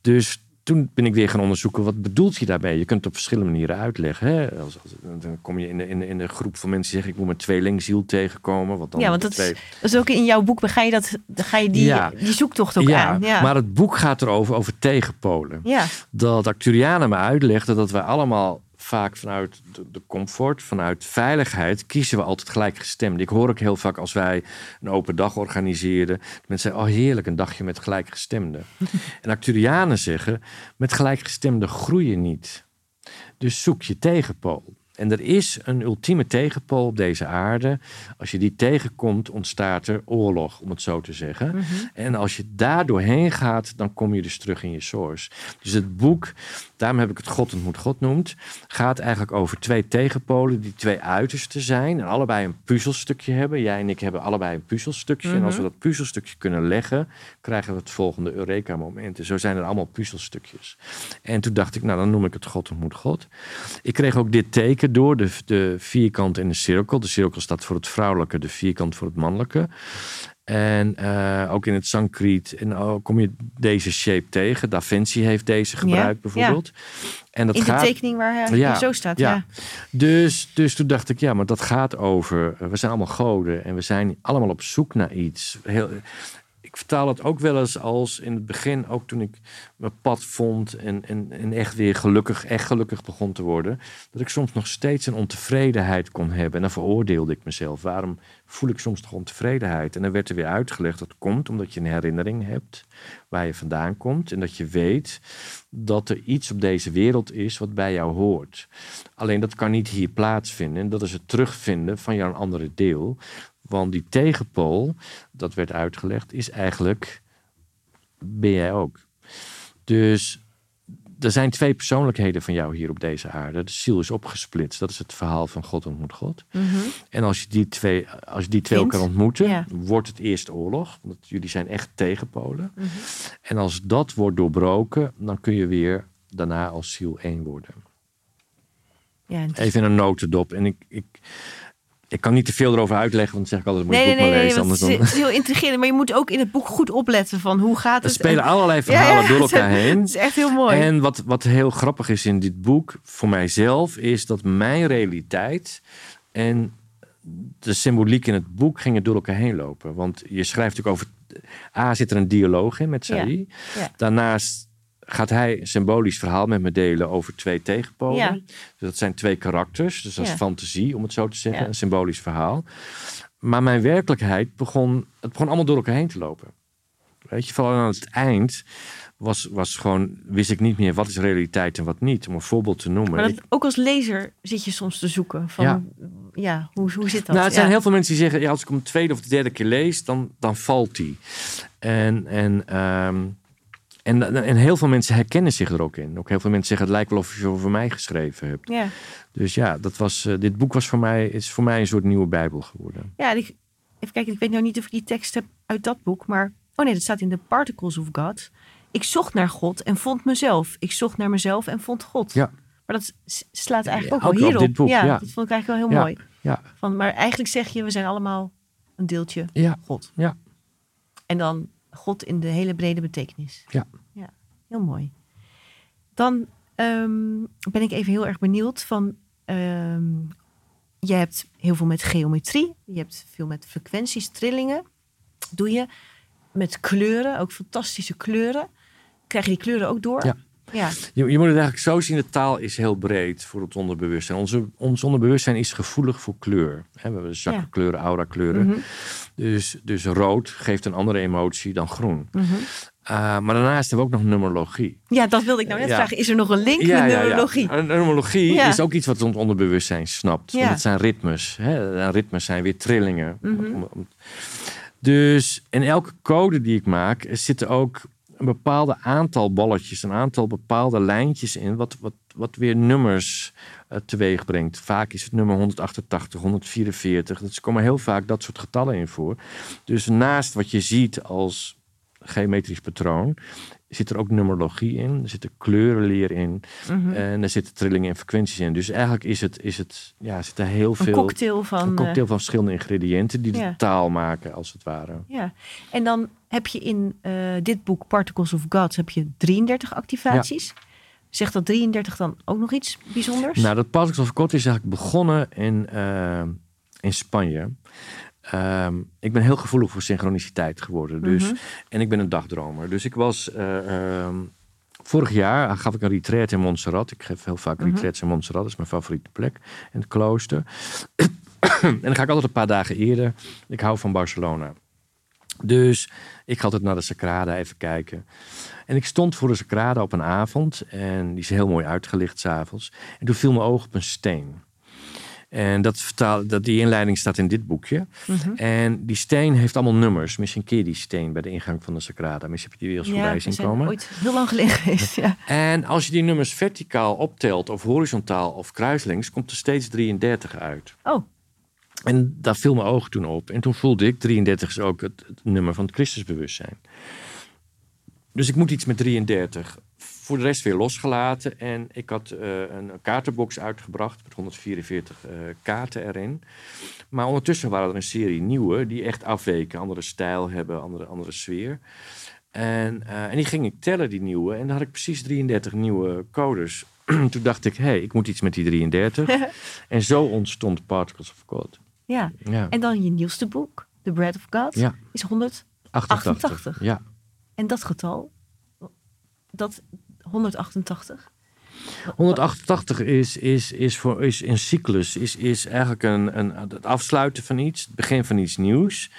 Dus toen ben ik weer gaan onderzoeken, wat bedoelt je daarbij? Je kunt het op verschillende manieren uitleggen. Hè? Als, als, dan kom je in de, in, in de groep van mensen die zeggen, ik moet mijn tweelingziel tegenkomen. Wat dan ja, want dat, twee... is, dat is ook in jouw boek, ga je, dat, ga je die, Ja. die zoektocht ook ja, aan. Ja, maar het boek gaat erover, over tegenpolen. ja. Dat Acturianen me uitlegden dat wij allemaal vaak vanuit de, comfort, vanuit veiligheid, kiezen we altijd gelijkgestemden. Ik hoor ook heel vaak als wij een open dag organiseren, mensen zeggen, oh heerlijk, een dagje met gelijkgestemden. en Acturianen zeggen, met gelijkgestemden groei je niet. Dus zoek je tegenpool. En er is een ultieme tegenpool op deze aarde. Als je die tegenkomt, ontstaat er oorlog, om het zo te zeggen. En als je daar doorheen gaat, dan kom je dus terug in je source. Dus het boek, daarom heb ik het God ontmoet God noemt, gaat eigenlijk over twee tegenpolen die twee uitersten zijn. En allebei een puzzelstukje hebben. Jij en ik hebben allebei een puzzelstukje. En als we dat puzzelstukje kunnen leggen, krijgen we het volgende Eureka-moment. En zo zijn er allemaal puzzelstukjes. En toen dacht ik, nou dan noem ik het God ontmoet God. Ik kreeg ook dit teken door, de, de vierkant en de cirkel. De cirkel staat voor het vrouwelijke, de vierkant voor het mannelijke. En eh, ook in het Sanskriet en ook kom je deze shape tegen. Da Vinci heeft deze gebruikt ja. bijvoorbeeld. En dat In de gaat, tekening waar hij Ja, zo staat. ja. Ja. dus, dus toen dacht ik, ja, maar dat gaat over. eh, We zijn allemaal goden en we zijn allemaal op zoek naar iets. Heel, ik vertaal het ook wel eens als in het begin, ook toen ik mijn pad vond en, en, en echt weer gelukkig, echt gelukkig begon te worden, dat ik soms nog steeds een ontevredenheid kon hebben. En dan veroordeelde ik mezelf. Waarom voel ik soms toch ontevredenheid? En dan werd er weer uitgelegd dat komt omdat je een herinnering hebt waar je vandaan komt en dat je weet dat er iets op deze wereld is wat bij jou hoort. Alleen dat kan niet hier plaatsvinden. En dat is het terugvinden van jouw andere deel. Want die tegenpool, dat werd uitgelegd, is eigenlijk ben jij ook. Dus er zijn twee persoonlijkheden van jou hier op deze aarde. De ziel is opgesplitst. Dat is het verhaal van God ontmoet God. Mhm. En als je die twee, als je die twee Vindt, elkaar ontmoeten, ja. wordt het eerst oorlog. Want jullie zijn echt tegenpolen. Mhm. En als dat wordt doorbroken, dan kun je weer daarna als ziel één worden. Ja, Even in een notendop. En ik, ik, ik kan niet te veel erover uitleggen, want dan zeg ik altijd, moet je Nee, het boek nee, maar nee, lezen. anders het is, dan... het is heel intrigerend. Maar je moet ook in het boek goed opletten van hoe gaat Er het. spelen en- allerlei verhalen ja, door het elkaar heen. Het is echt heel mooi. En wat, wat heel grappig is in dit boek, voor mijzelf, is dat mijn realiteit en de symboliek in het boek gingen door elkaar heen lopen. Want je schrijft natuurlijk over. A zit er een dialoog in met Saï. ja. Daarnaast gaat hij een symbolisch verhaal met me delen over twee tegenpolen. Ja. Dus dat zijn twee karakters. Dus dat is Ja. fantasie, om het zo te zeggen. Ja. Een symbolisch verhaal. Maar mijn werkelijkheid begon, het begon allemaal door elkaar heen te lopen. Weet je, vooral aan het eind was, was gewoon, wist ik niet meer wat is realiteit en wat niet. Om een voorbeeld te noemen. Maar Ik- dat, ook als lezer zit je soms te zoeken van, Ja. ja, hoe, hoe zit dat? Nou, het zijn Ja. heel veel mensen die zeggen, ja, als ik hem de tweede of de derde keer lees, dan, dan valt die. En, en, ehm, en, en heel veel mensen herkennen zich er ook in. Ook heel veel mensen zeggen, het lijkt wel of je over mij geschreven hebt. Ja, Dus ja, dat was, eh, dit boek was voor mij, is voor mij een soort nieuwe bijbel geworden. ja ik, even kijken, ik weet nou niet of ik die tekst heb uit dat boek, maar oh nee, dat staat in de Particles of God. Ik zocht naar God en vond mezelf. Ik zocht naar mezelf en vond God. Ja. Maar dat slaat eigenlijk ook ook wel op hierop. dit boek, ja, ja. dat vond ik eigenlijk wel heel Ja. mooi. Ja, Van, maar eigenlijk zeg je, we zijn allemaal een deeltje ja, God. ja. En dan God in de hele brede betekenis. Ja. ja heel mooi. Dan ehm, ben ik even heel erg benieuwd van... ehm, je hebt heel veel met geometrie. Je hebt veel met frequenties, trillingen. Doe je met kleuren, ook fantastische kleuren. Krijg je die kleuren ook door? Ja. Ja, Je, je moet het eigenlijk zo zien, de taal is heel breed voor het onderbewustzijn. Onze, ons onderbewustzijn is gevoelig voor kleur. We hebben zakkenkleuren, aura-kleuren. Mhm. dus, dus rood geeft een andere emotie dan groen. Mhm. Uh, maar daarnaast hebben we ook nog numerologie. ja, dat wilde ik nou net Ja. vragen. Is er nog een link met numerologie? Een numerologie Ja. is ook iets wat ons onderbewustzijn snapt. Ja. Want het zijn ritmes. Hè? En ritmes zijn weer trillingen. Om- Dus in elke code die ik maak zitten ook een bepaald aantal balletjes, een aantal bepaalde lijntjes in, wat, wat, wat weer nummers eh, teweeg brengt. Vaak is het nummer 188, 144. Dus er komen heel vaak dat soort getallen in voor. Dus naast wat je ziet als geometrisch patroon zit er ook numerologie in, er zitten kleurenleer in Mhm. en er zitten trillingen en frequenties in. Dus eigenlijk is het, is het ja, zit er heel Een veel cocktail van. een cocktail eh, van verschillende ingrediënten die ja. de taal maken, als het ware. ja. En dan heb je in eh, dit boek Particles of Gods heb je 33 activaties. Zegt dat 33 dan ook nog iets bijzonders? Nou, dat Particles of God is eigenlijk begonnen in, eh, in Spanje. Ehm, ik ben heel gevoelig voor synchroniciteit geworden. Dus, Mhm. En ik ben een dagdromer. Dus ik was... eh, ehm, vorig jaar gaf ik een retreat in Montserrat. Ik geef heel vaak Mhm. retreats in Montserrat. Dat is mijn favoriete plek. In het klooster. en dan ga ik altijd een paar dagen eerder. Ik hou van Barcelona. Dus ik ga altijd naar de Sacrada even kijken. En ik stond voor de Sacrada op een avond. En die is heel mooi uitgelicht s'avonds. En toen viel mijn oog op een steen. En dat vertaal, dat, die inleiding staat in dit boekje. Mhm. En die steen heeft allemaal nummers. Misschien keer die steen bij de ingang van de Sacrada. Misschien heb je die weer eens voorbij zien komen. ooit heel lang geleden geweest. Ja. En als je die nummers verticaal optelt, of horizontaal of kruislinks, komt er steeds 33 uit. Oh, En daar viel mijn ogen toen op. En toen voelde ik, 33 is ook het, het nummer van het Christusbewustzijn. Dus ik moet iets met 33. Voor de rest weer losgelaten. En ik had eh, een kaartenbox uitgebracht met 144 eh, kaarten erin. Maar ondertussen waren er een serie nieuwe die echt afweken. Andere stijl hebben, andere, andere sfeer. En, eh, en die ging ik tellen, die nieuwe. En dan had ik precies 33 nieuwe codes. toen dacht ik, hé, hey, ik moet iets met die 33. en zo ontstond Particles of God. ja. Ja. En dan je nieuwste boek, The Bread of God, Ja. is 100. 88. 88. Ja. En dat getal, dat 188. 188 is, is, is, voor, is een cyclus, is, is eigenlijk een, een, het afsluiten van iets, het begin van iets nieuws.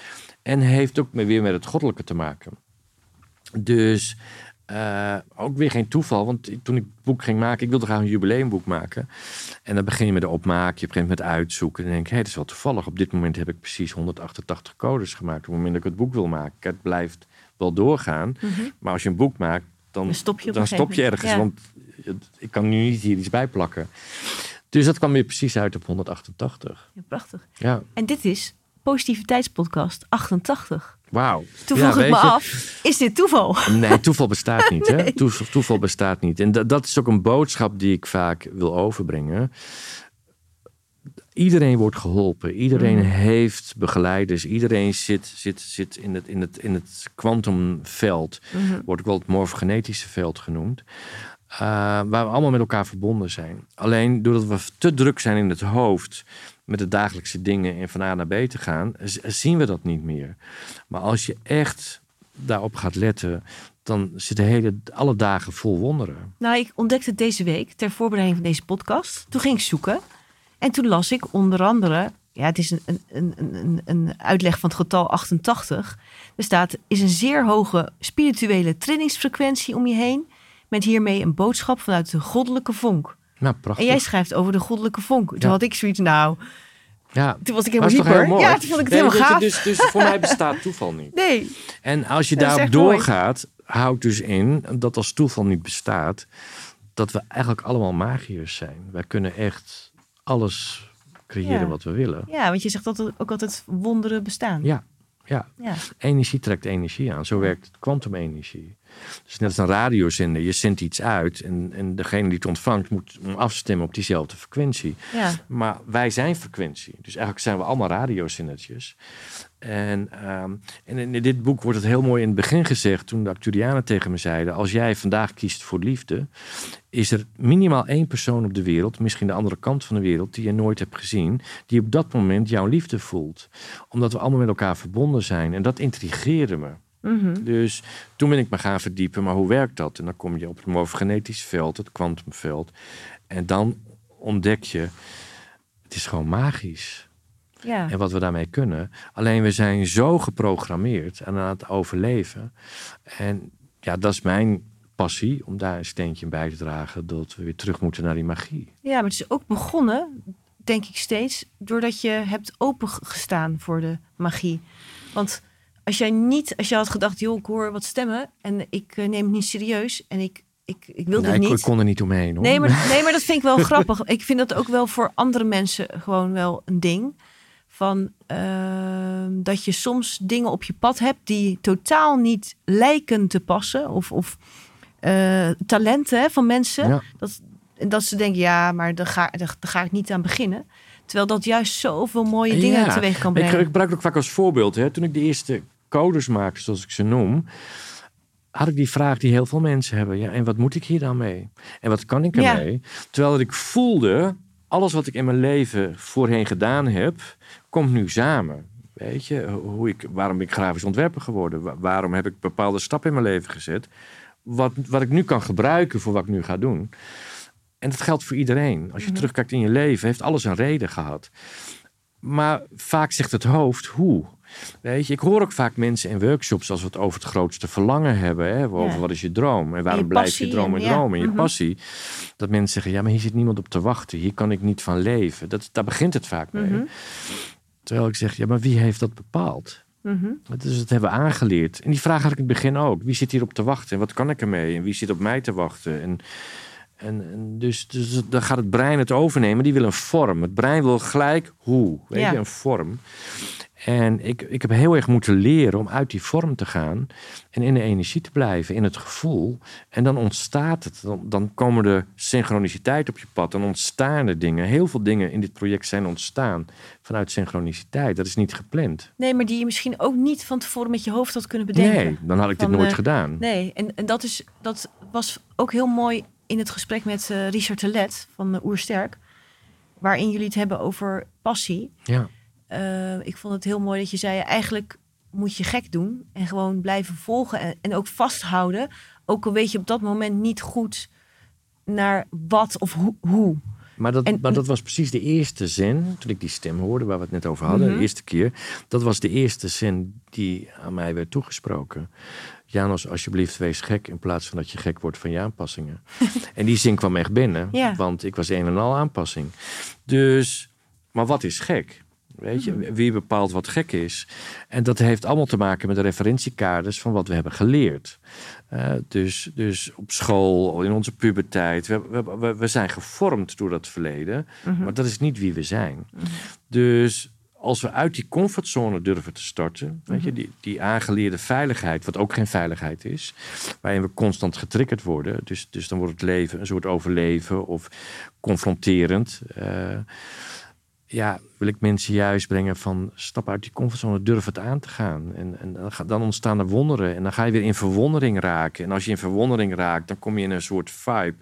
En heeft ook weer met het goddelijke te maken. Dus eh, ook weer geen toeval, want toen ik het boek ging maken, ik wilde graag een jubileumboek maken. En dan begin je met de opmaak, je begint met uitzoeken. En dan denk ik, hé, dat is wel toevallig. Op dit moment heb ik precies 188 codes gemaakt. Op het moment dat ik het boek wil maken. Het blijft wel doorgaan. Maar als je een boek maakt, dan, Dan stop je dan stop je ergens. Want ik kan nu niet hier iets bij plakken. Dus dat kwam weer precies uit op 188. Ja, prachtig. Ja, En dit is Positiviteitspodcast 88. wauw. Toen Ja, vroeg ik me je, af, is dit toeval? Nee, toeval bestaat niet. Hè? Toeval, toeval bestaat niet. En dat, dat is ook een boodschap die ik vaak wil overbrengen. Iedereen wordt geholpen. Iedereen Mm. heeft begeleiders. Iedereen zit, zit, zit in het, in het, in het kwantumveld. Mhm. Wordt ook wel het morfogenetische veld genoemd. eh, waar we allemaal met elkaar verbonden zijn. Alleen doordat we te druk zijn in het hoofd met de dagelijkse dingen en van A naar B te gaan, zien we dat niet meer. Maar als je echt daarop gaat letten, dan zitten hele, alle dagen vol wonderen. Nou, ik ontdekte het deze week ter voorbereiding van deze podcast. Toen ging ik zoeken. En toen las ik onder andere... Ja, het is een, een, een, een, uitleg van het getal 88. Er staat, is een zeer hoge spirituele trillingsfrequentie om je heen... met hiermee een boodschap vanuit de goddelijke vonk. Nou, prachtig. En jij schrijft over de goddelijke vonk. Toen Ja. had ik zoiets, nou, ja. toen was ik helemaal hyper. Ja, toen vond ik het Nee, helemaal je, gaaf. Dus, dus voor mij bestaat toeval niet. Nee, En als je daarop mooi. doorgaat, houdt dus in dat als toeval niet bestaat, dat we eigenlijk allemaal magiërs zijn. Wij kunnen echt alles creëren Ja. wat we willen. ja, want je zegt dat ook altijd wonderen bestaan. Ja, ja. Ja. Energie trekt energie aan. Zo werkt kwantumenergie. Dus net als een radiozender. Je zendt iets uit en, en degene die het ontvangt moet afstemmen op diezelfde frequentie. ja. Maar wij zijn frequentie. Dus eigenlijk zijn we allemaal radiozendertjes. En, ehm, en in dit boek wordt het heel mooi in het begin gezegd, toen de Acturianen tegen me zeiden: Als jij vandaag kiest voor liefde, is er minimaal één persoon op de wereld, misschien de andere kant van de wereld, die je nooit hebt gezien, die op dat moment jouw liefde voelt. Omdat we allemaal met elkaar verbonden zijn. En dat intrigeerde me. Mhm. Dus toen ben ik me gaan verdiepen, maar hoe werkt dat? En dan kom je op het morfogenetisch veld, het kwantumveld. En dan ontdek je, het is gewoon magisch. Ja. En wat we daarmee kunnen. Alleen we zijn zo geprogrammeerd aan het overleven. En ja, dat is mijn passie, om daar een steentje bij te dragen. Dat we weer terug moeten naar die magie. Ja, maar het is ook begonnen, denk ik steeds, doordat je hebt opengestaan voor de magie. Want als jij niet, als je had gedacht, joh, ik hoor wat stemmen en ik eh, neem het niet serieus en ik, ik, ik wil Nee, dit ik, niet. ik kon er niet omheen hoor. Nee maar, nee, maar dat vind ik wel grappig. Ik vind dat ook wel voor andere mensen gewoon wel een ding. Van ehm, dat je soms dingen op je pad hebt die totaal niet lijken te passen. Of, of eh, talenten hè, van mensen. Ja. Dat, dat ze denken, ja, maar daar ga, daar, daar ga ik niet aan beginnen. Terwijl dat juist zoveel mooie dingen Ja, teweeg kan Ik, brengen. ik gebruik het ook vaak als voorbeeld. Hè. Toen ik de eerste codes maakte, zoals ik ze noem, had ik die vraag die heel veel mensen hebben. Ja, en wat moet ik hier dan mee? En wat kan ik Ja. ermee? Terwijl ik voelde, alles wat ik in mijn leven voorheen gedaan heb, komt nu samen. Weet je, hoe ik, waarom ben ik grafisch ontwerper geworden? Wa- waarom heb ik bepaalde stappen in mijn leven gezet? Wat, wat ik nu kan gebruiken voor wat ik nu ga doen. En dat geldt voor iedereen. Als je terugkijkt in je leven, heeft alles een reden gehad. Maar vaak zegt het hoofd hoe. Weet je, ik hoor ook vaak mensen in workshops als we het over het grootste verlangen hebben. Hè, over Ja. wat is je droom en waarom je blijf je droom en droom en je mhm. passie. Dat mensen zeggen, ja, maar hier zit niemand op te wachten. Hier kan ik niet van leven. Dat, daar begint het vaak mee. Mhm. Terwijl ik zeg, ja, maar wie heeft dat bepaald? Dus dat hebben we aangeleerd. En die vraag had ik in het begin ook. Wie zit hier op te wachten? En wat kan ik ermee? En wie zit op mij te wachten? En, en, en dus, dus dan gaat het brein het overnemen. Die wil een vorm. Het brein wil gelijk hoe. Weet Ja. je, een vorm. En ik, ik heb heel erg moeten leren om uit die vorm te gaan. En in de energie te blijven. In het gevoel. En dan ontstaat het. Dan, dan komen de synchroniciteit op je pad. Dan ontstaan er dingen. Heel veel dingen in dit project zijn ontstaan vanuit synchroniciteit. Dat is niet gepland. Nee, maar die je misschien ook niet van tevoren met je hoofd had kunnen bedenken. Nee, dan had ik dit nooit eh, gedaan. Nee, en, en dat, is, dat was ook heel mooi in het gesprek met eh, Richard Telet van uh, Oersterk. Waarin jullie het hebben over passie. Ja. Eh, ik vond het heel mooi dat je zei, eigenlijk moet je gek doen. En gewoon blijven volgen en, en ook vasthouden. Ook al weet je op dat moment niet goed naar wat of hoe. hoe. Maar dat, En- maar dat was precies de eerste zin, toen ik die stem hoorde waar we het net over hadden, Mhm. de eerste keer. Dat was de eerste zin die aan mij werd toegesproken. Janos, alsjeblieft, wees gek in plaats van dat je gek wordt van je aanpassingen. en die zin kwam echt binnen, Ja. want ik was een en al aanpassing. Dus, maar wat is gek? Weet Mhm. je, wie bepaalt wat gek is? En dat heeft allemaal te maken met de referentiekaders van wat we hebben geleerd. Eh, dus, dus op school, in onze puberteit. We, we, we, zijn gevormd door dat verleden. Mhm. Maar dat is niet wie we zijn. Dus als we uit die comfortzone durven te starten, weet je, die, die aangeleerde veiligheid, wat ook geen veiligheid is, waarin we constant getriggerd worden. Dus, dus dan wordt het leven een soort overleven of confronterend. Eh, ja, wil ik mensen juist brengen van stap uit die comfortzone, durf het aan te gaan. En, en dan ontstaan er wonderen en dan ga je weer in verwondering raken. En als je in verwondering raakt, dan kom je in een soort vibe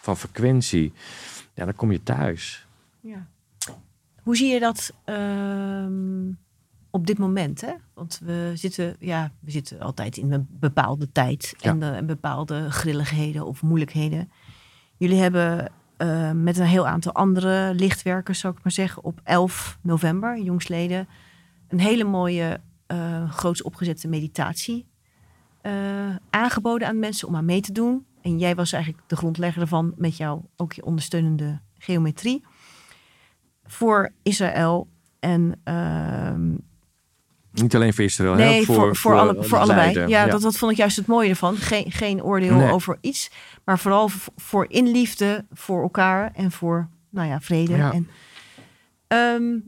van frequentie. Ja, dan kom je thuis. Ja. Hoe zie je dat ehm, op dit moment? Hè? Want we zitten, ja, we zitten altijd in een bepaalde tijd Ja. en, eh, en bepaalde grilligheden of moeilijkheden. Jullie hebben eh, met een heel aantal andere lichtwerkers, zou ik maar zeggen, op 11 november, jongsleden, een hele mooie, eh groots opgezette meditatie eh, aangeboden aan mensen om aan mee te doen. En jij was eigenlijk de grondlegger ervan met jou ook je ondersteunende geometrie voor Israël en ehm, Niet alleen voor Israël, nee, hè, voor, voor, alle, voor allebei. lijden. Ja, Dat, dat vond ik juist het mooie ervan. Geen, geen oordeel Nee. over iets, maar vooral voor in liefde voor elkaar en voor nou ja, vrede. Ja. En, ehm,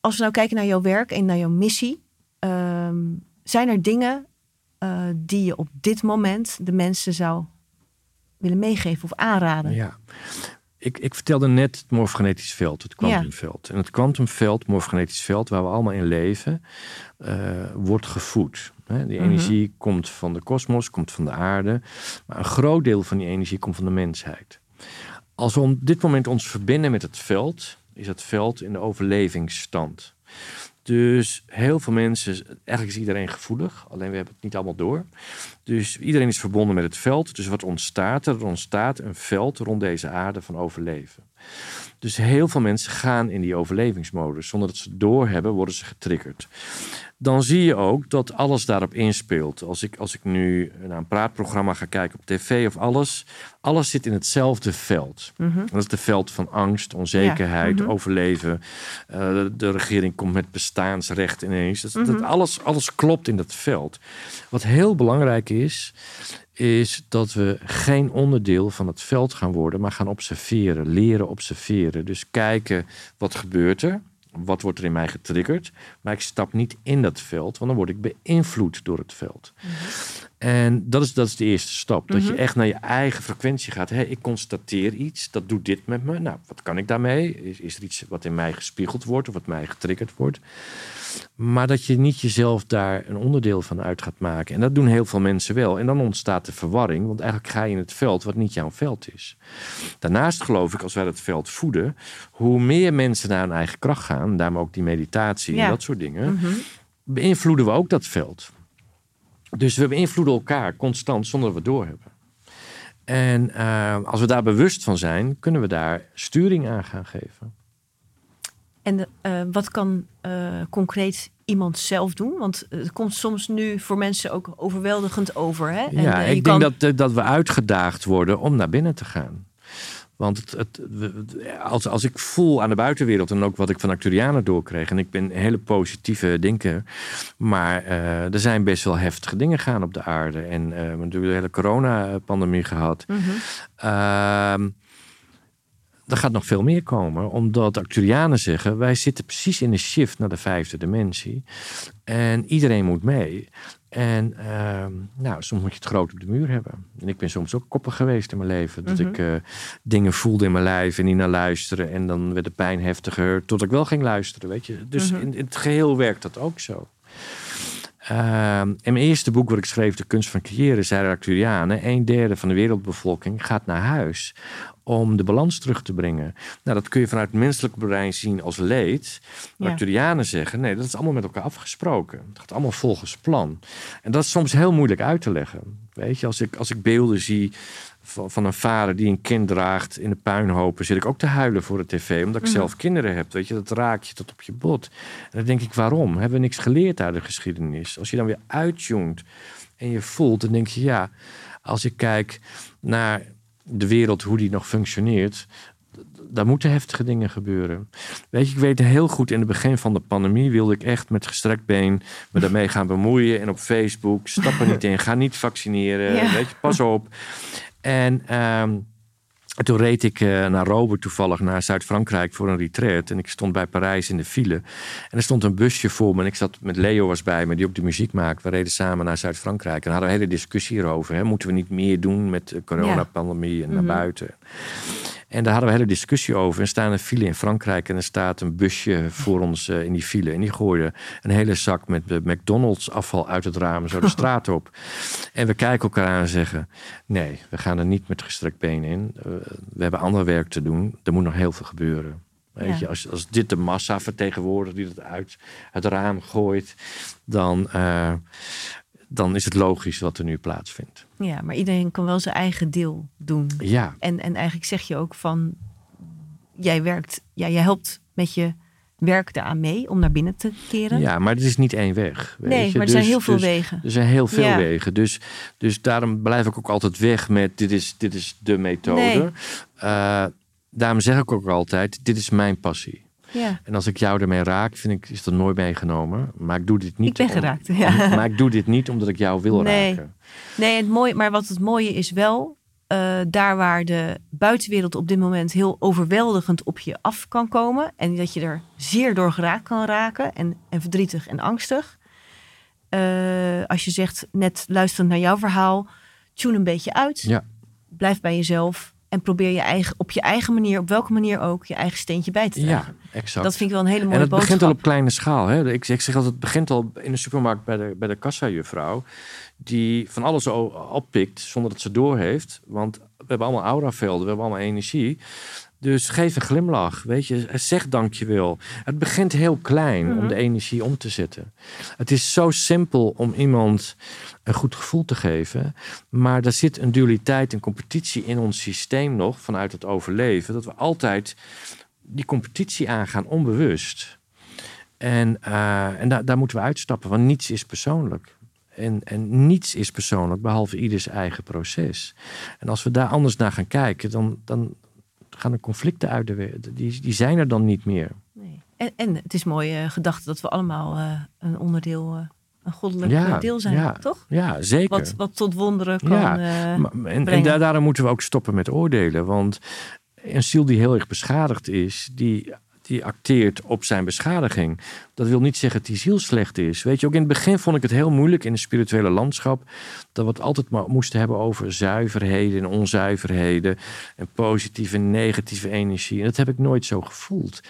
als we nou kijken naar jouw werk en naar jouw missie, ehm, zijn er dingen eh, die je op dit moment de mensen zou willen meegeven of aanraden? Ja. Ik, ik vertelde net het morfogenetisch veld, het kwantumveld. En het kwantumveld, morfogenetisch veld, waar we allemaal in leven, eh, wordt gevoed. Hè, Die Mhm. energie komt van de kosmos, komt van de aarde. Maar een groot deel van die energie komt van de mensheid. Als we op dit moment ons verbinden met het veld, is het veld in de overlevingsstand. Dus heel veel mensen, eigenlijk is iedereen gevoelig, alleen we hebben het niet allemaal door. Dus iedereen is verbonden met het veld. Dus wat ontstaat er? Er ontstaat een veld rond deze aarde van overleven. Dus heel veel mensen gaan in die overlevingsmodus. Zonder dat ze het doorhebben, worden ze getriggerd. Dan zie je ook dat alles daarop inspeelt. Als ik, als ik nu naar een praatprogramma ga kijken op tv of alles. Alles zit in hetzelfde veld. Mhm. Dat is het veld van angst, onzekerheid, Ja, mhm. overleven. Eh, de regering komt met bestaansrecht ineens. Dat, dat Mhm. alles, alles klopt in dat veld. Wat heel belangrijk is, is dat we geen onderdeel van het veld gaan worden, maar gaan observeren, leren observeren. Dus kijken wat gebeurt er. wat wordt er in mij getriggerd. Maar ik stap niet in dat veld, want dan word ik beïnvloed door het veld. En dat is, dat is de eerste stap. Dat je echt naar je eigen frequentie gaat. Hey, ik constateer iets, dat doet dit met me. Nou, wat kan ik daarmee? Is, is er iets wat in mij gespiegeld wordt of wat mij getriggerd wordt? Maar dat je niet jezelf daar een onderdeel van uit gaat maken. En dat doen heel veel mensen wel. En dan ontstaat de verwarring, want eigenlijk ga je in het veld wat niet jouw veld is. Daarnaast geloof ik, als wij dat veld voeden, hoe meer mensen naar hun eigen kracht gaan, daarom ook die meditatie en dat soort dingen, mm beïnvloeden we ook dat veld. Dus we beïnvloeden elkaar constant zonder dat we het doorhebben. En uh, als we daar bewust van zijn, kunnen we daar sturing aan gaan geven. En uh, wat kan uh, concreet iemand zelf doen? Want het komt soms nu voor mensen ook overweldigend over. Hè? En, ja, ik denk dat, dat we uitgedaagd worden om naar binnen te gaan. Want het, het, als, als ik voel aan de buitenwereld en ook wat ik van Acturianen doorkreeg, en ik ben een hele positieve denker, maar uh, er zijn best wel heftige dingen gaan op de aarde. En uh, we hebben natuurlijk de hele coronapandemie gehad. Mm -hmm er gaat nog veel meer komen, omdat Acturianen zeggen: wij zitten precies in de shift naar de vijfde dimensie. En iedereen moet mee. En uh, nou, soms moet je het groot op de muur hebben. En ik ben soms ook koppig geweest in mijn leven. Dat ik uh, dingen voelde in mijn lijf en niet naar luisteren. En dan werd de pijn heftiger, tot ik wel ging luisteren. Weet je? Dus mhm. in, in, het geheel werkt dat ook zo. Uh, in mijn eerste boek wat ik schreef, De kunst van creëren, zei Arcturianen, een derde van de wereldbevolking gaat naar huis om de balans terug te brengen. Nou, dat kun je vanuit het menselijke brein zien als leed. Maar Arcturianen zeggen, nee, dat is allemaal met elkaar afgesproken. Het gaat allemaal volgens plan. En dat is soms heel moeilijk uit te leggen. Weet je, als ik, als ik beelden zie van, van een vader die een kind draagt in de puinhopen, zit ik ook te huilen voor de tv, omdat ik mhm. zelf kinderen heb. Weet je, dat raak je tot op je bot. En dan denk ik, waarom? Hebben we niks geleerd uit de geschiedenis? Als je dan weer uitjongt en je voelt, dan denk je, ja, als ik kijk naar de wereld, hoe die nog functioneert, daar moeten heftige dingen gebeuren. Weet je, ik weet heel goed, in het begin van de pandemie wilde ik echt met gestrekt been me daarmee gaan bemoeien. En op Facebook, stap er niet in, ga niet vaccineren, weet je, pas op. En um, toen reed ik uh, naar Robert toevallig naar Zuid-Frankrijk voor een retreat. En ik stond bij Parijs in de file. En er stond een busje voor me. En ik zat met Leo was bij me, die ook de muziek maakt. We reden samen naar Zuid-Frankrijk. En hadden een hele discussie hierover. Hè. Moeten we niet meer doen met de coronapandemie en naar mhm. buiten? En daar hadden we een hele discussie over. Er staan een file in Frankrijk en er staat een busje voor ons uh, in die file. En die gooide een hele zak met uh, McDonald's afval uit het raam zo de straat op. En we kijken elkaar aan en zeggen: nee, we gaan er niet met gestrekt been in. Uh, we hebben ander werk te doen. Er moet nog heel veel gebeuren. Weet je, als, als dit de massa vertegenwoordigt die het uit het raam gooit, dan, dan is het logisch wat er nu plaatsvindt. Ja, maar iedereen kan wel zijn eigen deel doen. Ja. En, en eigenlijk zeg je ook van, jij werkt, ja, jij helpt met je werk daaraan mee om naar binnen te keren. Ja, maar het is niet één weg. Weet nee, je. maar er zijn dus- heel veel dus wegen. Er zijn heel veel wegen. Dus, dus daarom blijf ik ook altijd weg met dit is, dit is de methode. Nee. Uh, daarom zeg ik ook altijd, dit is mijn passie. Ja. En als ik jou ermee raak, vind ik, is dat nooit meegenomen. Maar ik doe dit niet. Ik ben geraakt. ja. maar ik doe dit niet omdat ik jou wil nee. raken. Nee, het mooie, maar wat het mooie is wel, uh, daar waar de buitenwereld op dit moment heel overweldigend op je af kan komen. En dat je er zeer door geraakt kan raken. En, en verdrietig en angstig. Uh, als je zegt, net luisterend naar jouw verhaal, tune een beetje uit. Ja. Blijf bij jezelf. En probeer je eigen, op je eigen manier, op welke manier ook, je eigen steentje bij te dragen. Ja, exact. Dat vind ik wel een hele mooie boodschap. En het begint al op kleine schaal. Hè? Ik, ik zeg altijd, het begint al in de supermarkt bij de, bij de kassa-juffrouw. Die van alles oppikt zonder dat ze doorheeft. Want we hebben allemaal auravelden, we hebben allemaal energie. Dus geef een glimlach, weet je. Zeg dankjewel. Het begint heel klein om mhm. de energie om te zetten. Het is zo simpel om iemand een goed gevoel te geven. Maar er zit een dualiteit en competitie in ons systeem nog vanuit het overleven. Dat we altijd die competitie aangaan onbewust. En, uh, en daar moeten we uitstappen, want niets is persoonlijk. En, en niets is persoonlijk, behalve ieders eigen proces. En als we daar anders naar gaan kijken, dan, dan gaan de conflicten uit de wereld. Die, die zijn er dan niet meer. Nee. En, en het is mooi uh, gedachte dat we allemaal uh, een onderdeel uh, een goddelijk ja, deel zijn, ja, toch? Ja, zeker. Wat, wat tot wonderen kan ja, en, en daarom moeten we ook stoppen met oordelen. Want een ziel die heel erg beschadigd is, die, die acteert op zijn beschadiging. Dat wil niet zeggen dat die ziel slecht is. Weet je, ook in het begin vond ik het heel moeilijk in het spirituele landschap. Dat we het altijd maar moesten hebben over zuiverheden en onzuiverheden. En positieve en negatieve energie. En dat heb ik nooit zo gevoeld.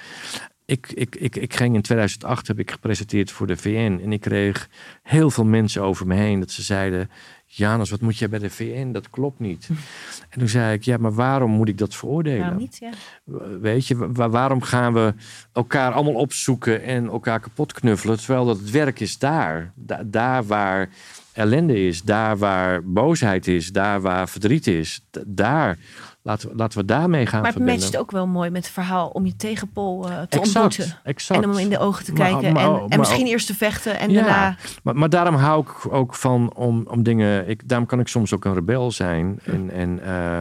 Ik, ik, ik, ik ging in 2008 heb ik gepresenteerd voor de VN. En ik kreeg heel veel mensen over me heen dat ze zeiden Janus, wat moet jij bij de VN? Dat klopt niet. En toen zei ik, ja, maar waarom moet ik dat veroordelen? Waarom niet? Ja. Weet je, waarom gaan we elkaar allemaal opzoeken en elkaar kapot knuffelen, terwijl dat het werk is daar. daar waar ellende is, daar waar boosheid is, daar waar verdriet is, daar Laten we, laten we daarmee gaan Maar het verbinden. matcht ook wel mooi met het verhaal om je tegenpol uh, te exact, ontmoeten. Exact. En om in de ogen te kijken. Maar, maar, en, en misschien eerst te vechten en ja, daarna... Maar, maar daarom hou ik ook van om, om dingen... Ik, daarom kan ik soms ook een rebel zijn. En, en, uh,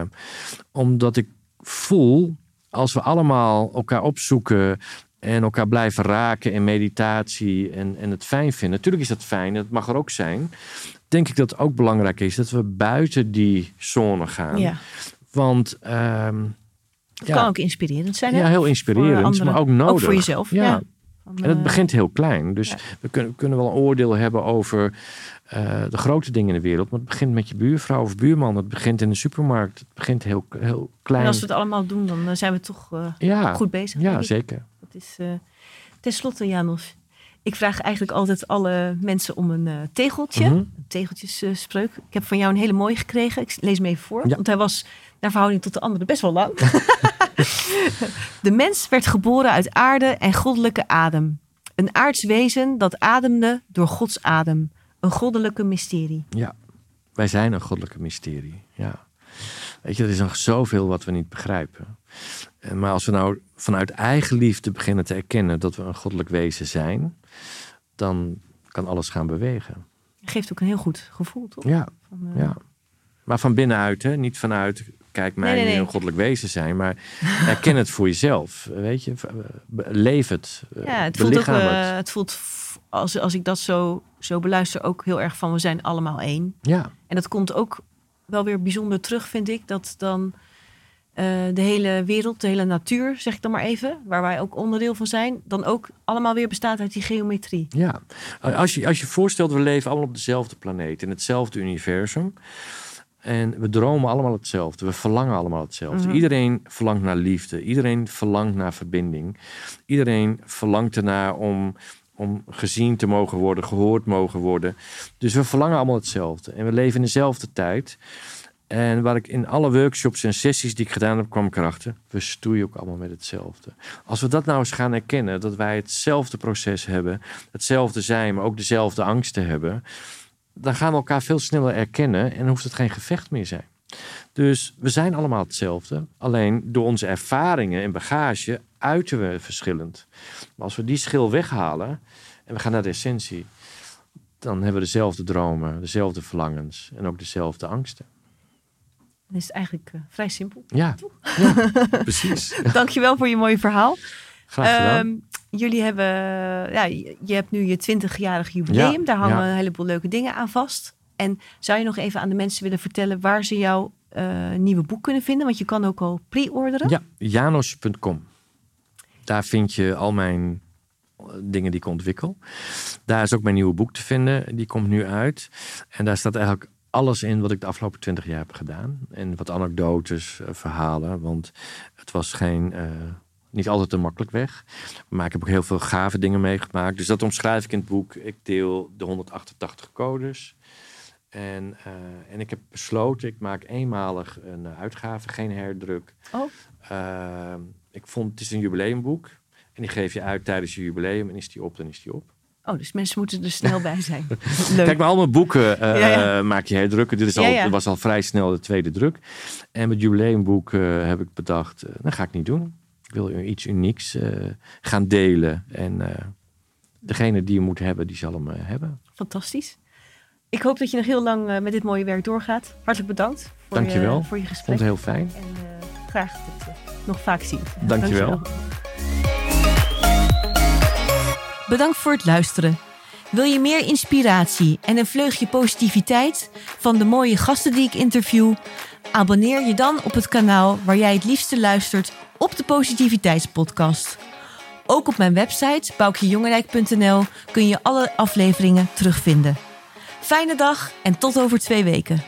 omdat ik voel, als we allemaal elkaar opzoeken en elkaar blijven raken in meditatie en, en het fijn vinden. Natuurlijk is dat fijn, dat mag er ook zijn. Denk ik dat het ook belangrijk is dat we buiten die zone gaan. Ja. Want um, het ja, kan ook inspirerend zijn. Hè? Ja, heel inspirerend, maar ook nodig. Ook voor jezelf. Ja. ja. en het begint heel klein. Dus we kunnen, kunnen wel een oordeel hebben over uh, de grote dingen in de wereld. Maar het begint met je buurvrouw of buurman. Het begint in de supermarkt. Het begint heel, heel klein. En als we het allemaal doen, dan zijn we toch uh, goed bezig. Ja, zeker. Dat is, uh, ten slotte, Janos. Ik vraag eigenlijk altijd alle mensen om een uh, tegeltje. Mm -hmm. Een tegeltjesspreuk. ik heb van jou een hele mooie gekregen. Ik lees hem even voor. Ja. Want hij was naar verhouding tot de anderen best wel lang. de mens werd geboren uit aarde en goddelijke adem. Een aards wezen dat ademde door Gods adem. Een goddelijke mysterie. Ja, wij zijn een goddelijke mysterie. Ja. Weet je, er is nog zoveel wat we niet begrijpen. Maar als we nou vanuit eigen liefde beginnen te erkennen dat we een goddelijk wezen zijn, dan kan alles gaan bewegen. Geeft ook een heel goed gevoel, toch? Ja, van, uh... ja. maar van binnenuit, hè? niet vanuit kijk mij nee, nee, nee. een goddelijk wezen zijn, maar herken het voor jezelf. Weet je, leef het. Ja, het voelt ook, uh, het voelt als, als ik dat zo, zo beluister ook heel erg van we zijn allemaal één. Ja. En dat komt ook wel weer bijzonder terug, vind ik, dat dan uh, de hele wereld, de hele natuur, zeg ik dan maar even, waar wij ook onderdeel van zijn, dan ook allemaal weer bestaat uit die geometrie. Ja, als je als je voorstelt, we leven allemaal op dezelfde planeet, in hetzelfde universum. En we dromen allemaal hetzelfde. We verlangen allemaal hetzelfde. Mm -hmm. Iedereen verlangt naar liefde. Iedereen verlangt naar verbinding. Iedereen verlangt ernaar om, om gezien te mogen worden, gehoord mogen worden. Dus we verlangen allemaal hetzelfde. En we leven in dezelfde tijd. En waar ik in alle workshops en sessies die ik gedaan heb, kwam ik erachter. We stoeien ook allemaal met hetzelfde. Als we dat nou eens gaan erkennen, dat wij hetzelfde proces hebben, hetzelfde zijn, maar ook dezelfde angsten hebben, dan gaan we elkaar veel sneller erkennen en hoeft het geen gevecht meer zijn. Dus we zijn allemaal hetzelfde. Alleen door onze ervaringen en bagage uiten we verschillend. Maar als we die schil weghalen en we gaan naar de essentie, dan hebben we dezelfde dromen, dezelfde verlangens en ook dezelfde angsten. Dan is het eigenlijk uh, vrij simpel. Ja, ja precies. Dankjewel voor je mooie verhaal. Graag gedaan. Um, jullie hebben, ja, je hebt nu je 20-jarig jubileum. Ja, Daar hangen ja. een heleboel leuke dingen aan vast. En zou je nog even aan de mensen willen vertellen waar ze jouw uh, nieuwe boek kunnen vinden? Want je kan ook al pre-orderen. Ja, janos.com. Daar vind je al mijn dingen die ik ontwikkel. Daar is ook mijn nieuwe boek te vinden. Die komt nu uit. En daar staat eigenlijk alles in wat ik de afgelopen twintig jaar heb gedaan. En wat anekdotes, verhalen. Want het was geen... Uh, niet altijd een makkelijk weg. Maar ik heb ook heel veel gave dingen meegemaakt. Dus dat omschrijf ik in het boek. Ik deel de 188 codes. En, uh, en ik heb besloten, ik maak eenmalig een uitgave, geen herdruk. Oh. Uh, ik vond, het is een jubileumboek. En die geef je uit tijdens je jubileum. En is die op, dan is die op. Oh, dus mensen moeten er snel bij zijn. Leuk. Kijk, maar al mijn boeken uh, ja, ja. maak je herdrukken. Dit is al, was al vrij snel de tweede druk. En met jubileumboek heb ik bedacht, dat ga ik niet doen. Ik wil iets unieks gaan delen. En degene die je moet hebben, die zal hem hebben. Fantastisch. Ik hoop dat je nog heel lang met dit mooie werk doorgaat. Hartelijk bedankt voor, Dankjewel. Je, voor je gesprek. Vond het heel fijn. En graag tot nog vaak zien. Dankjewel. Dankjewel. Bedankt voor het luisteren. Wil je meer inspiratie en een vleugje positiviteit van de mooie gasten die ik interview? Abonneer je dan op het kanaal waar jij het liefste luistert op de Positiviteitspodcast. Ook op mijn website boukjejongerijk.nl kun je alle afleveringen terugvinden. Fijne dag en tot over twee weken.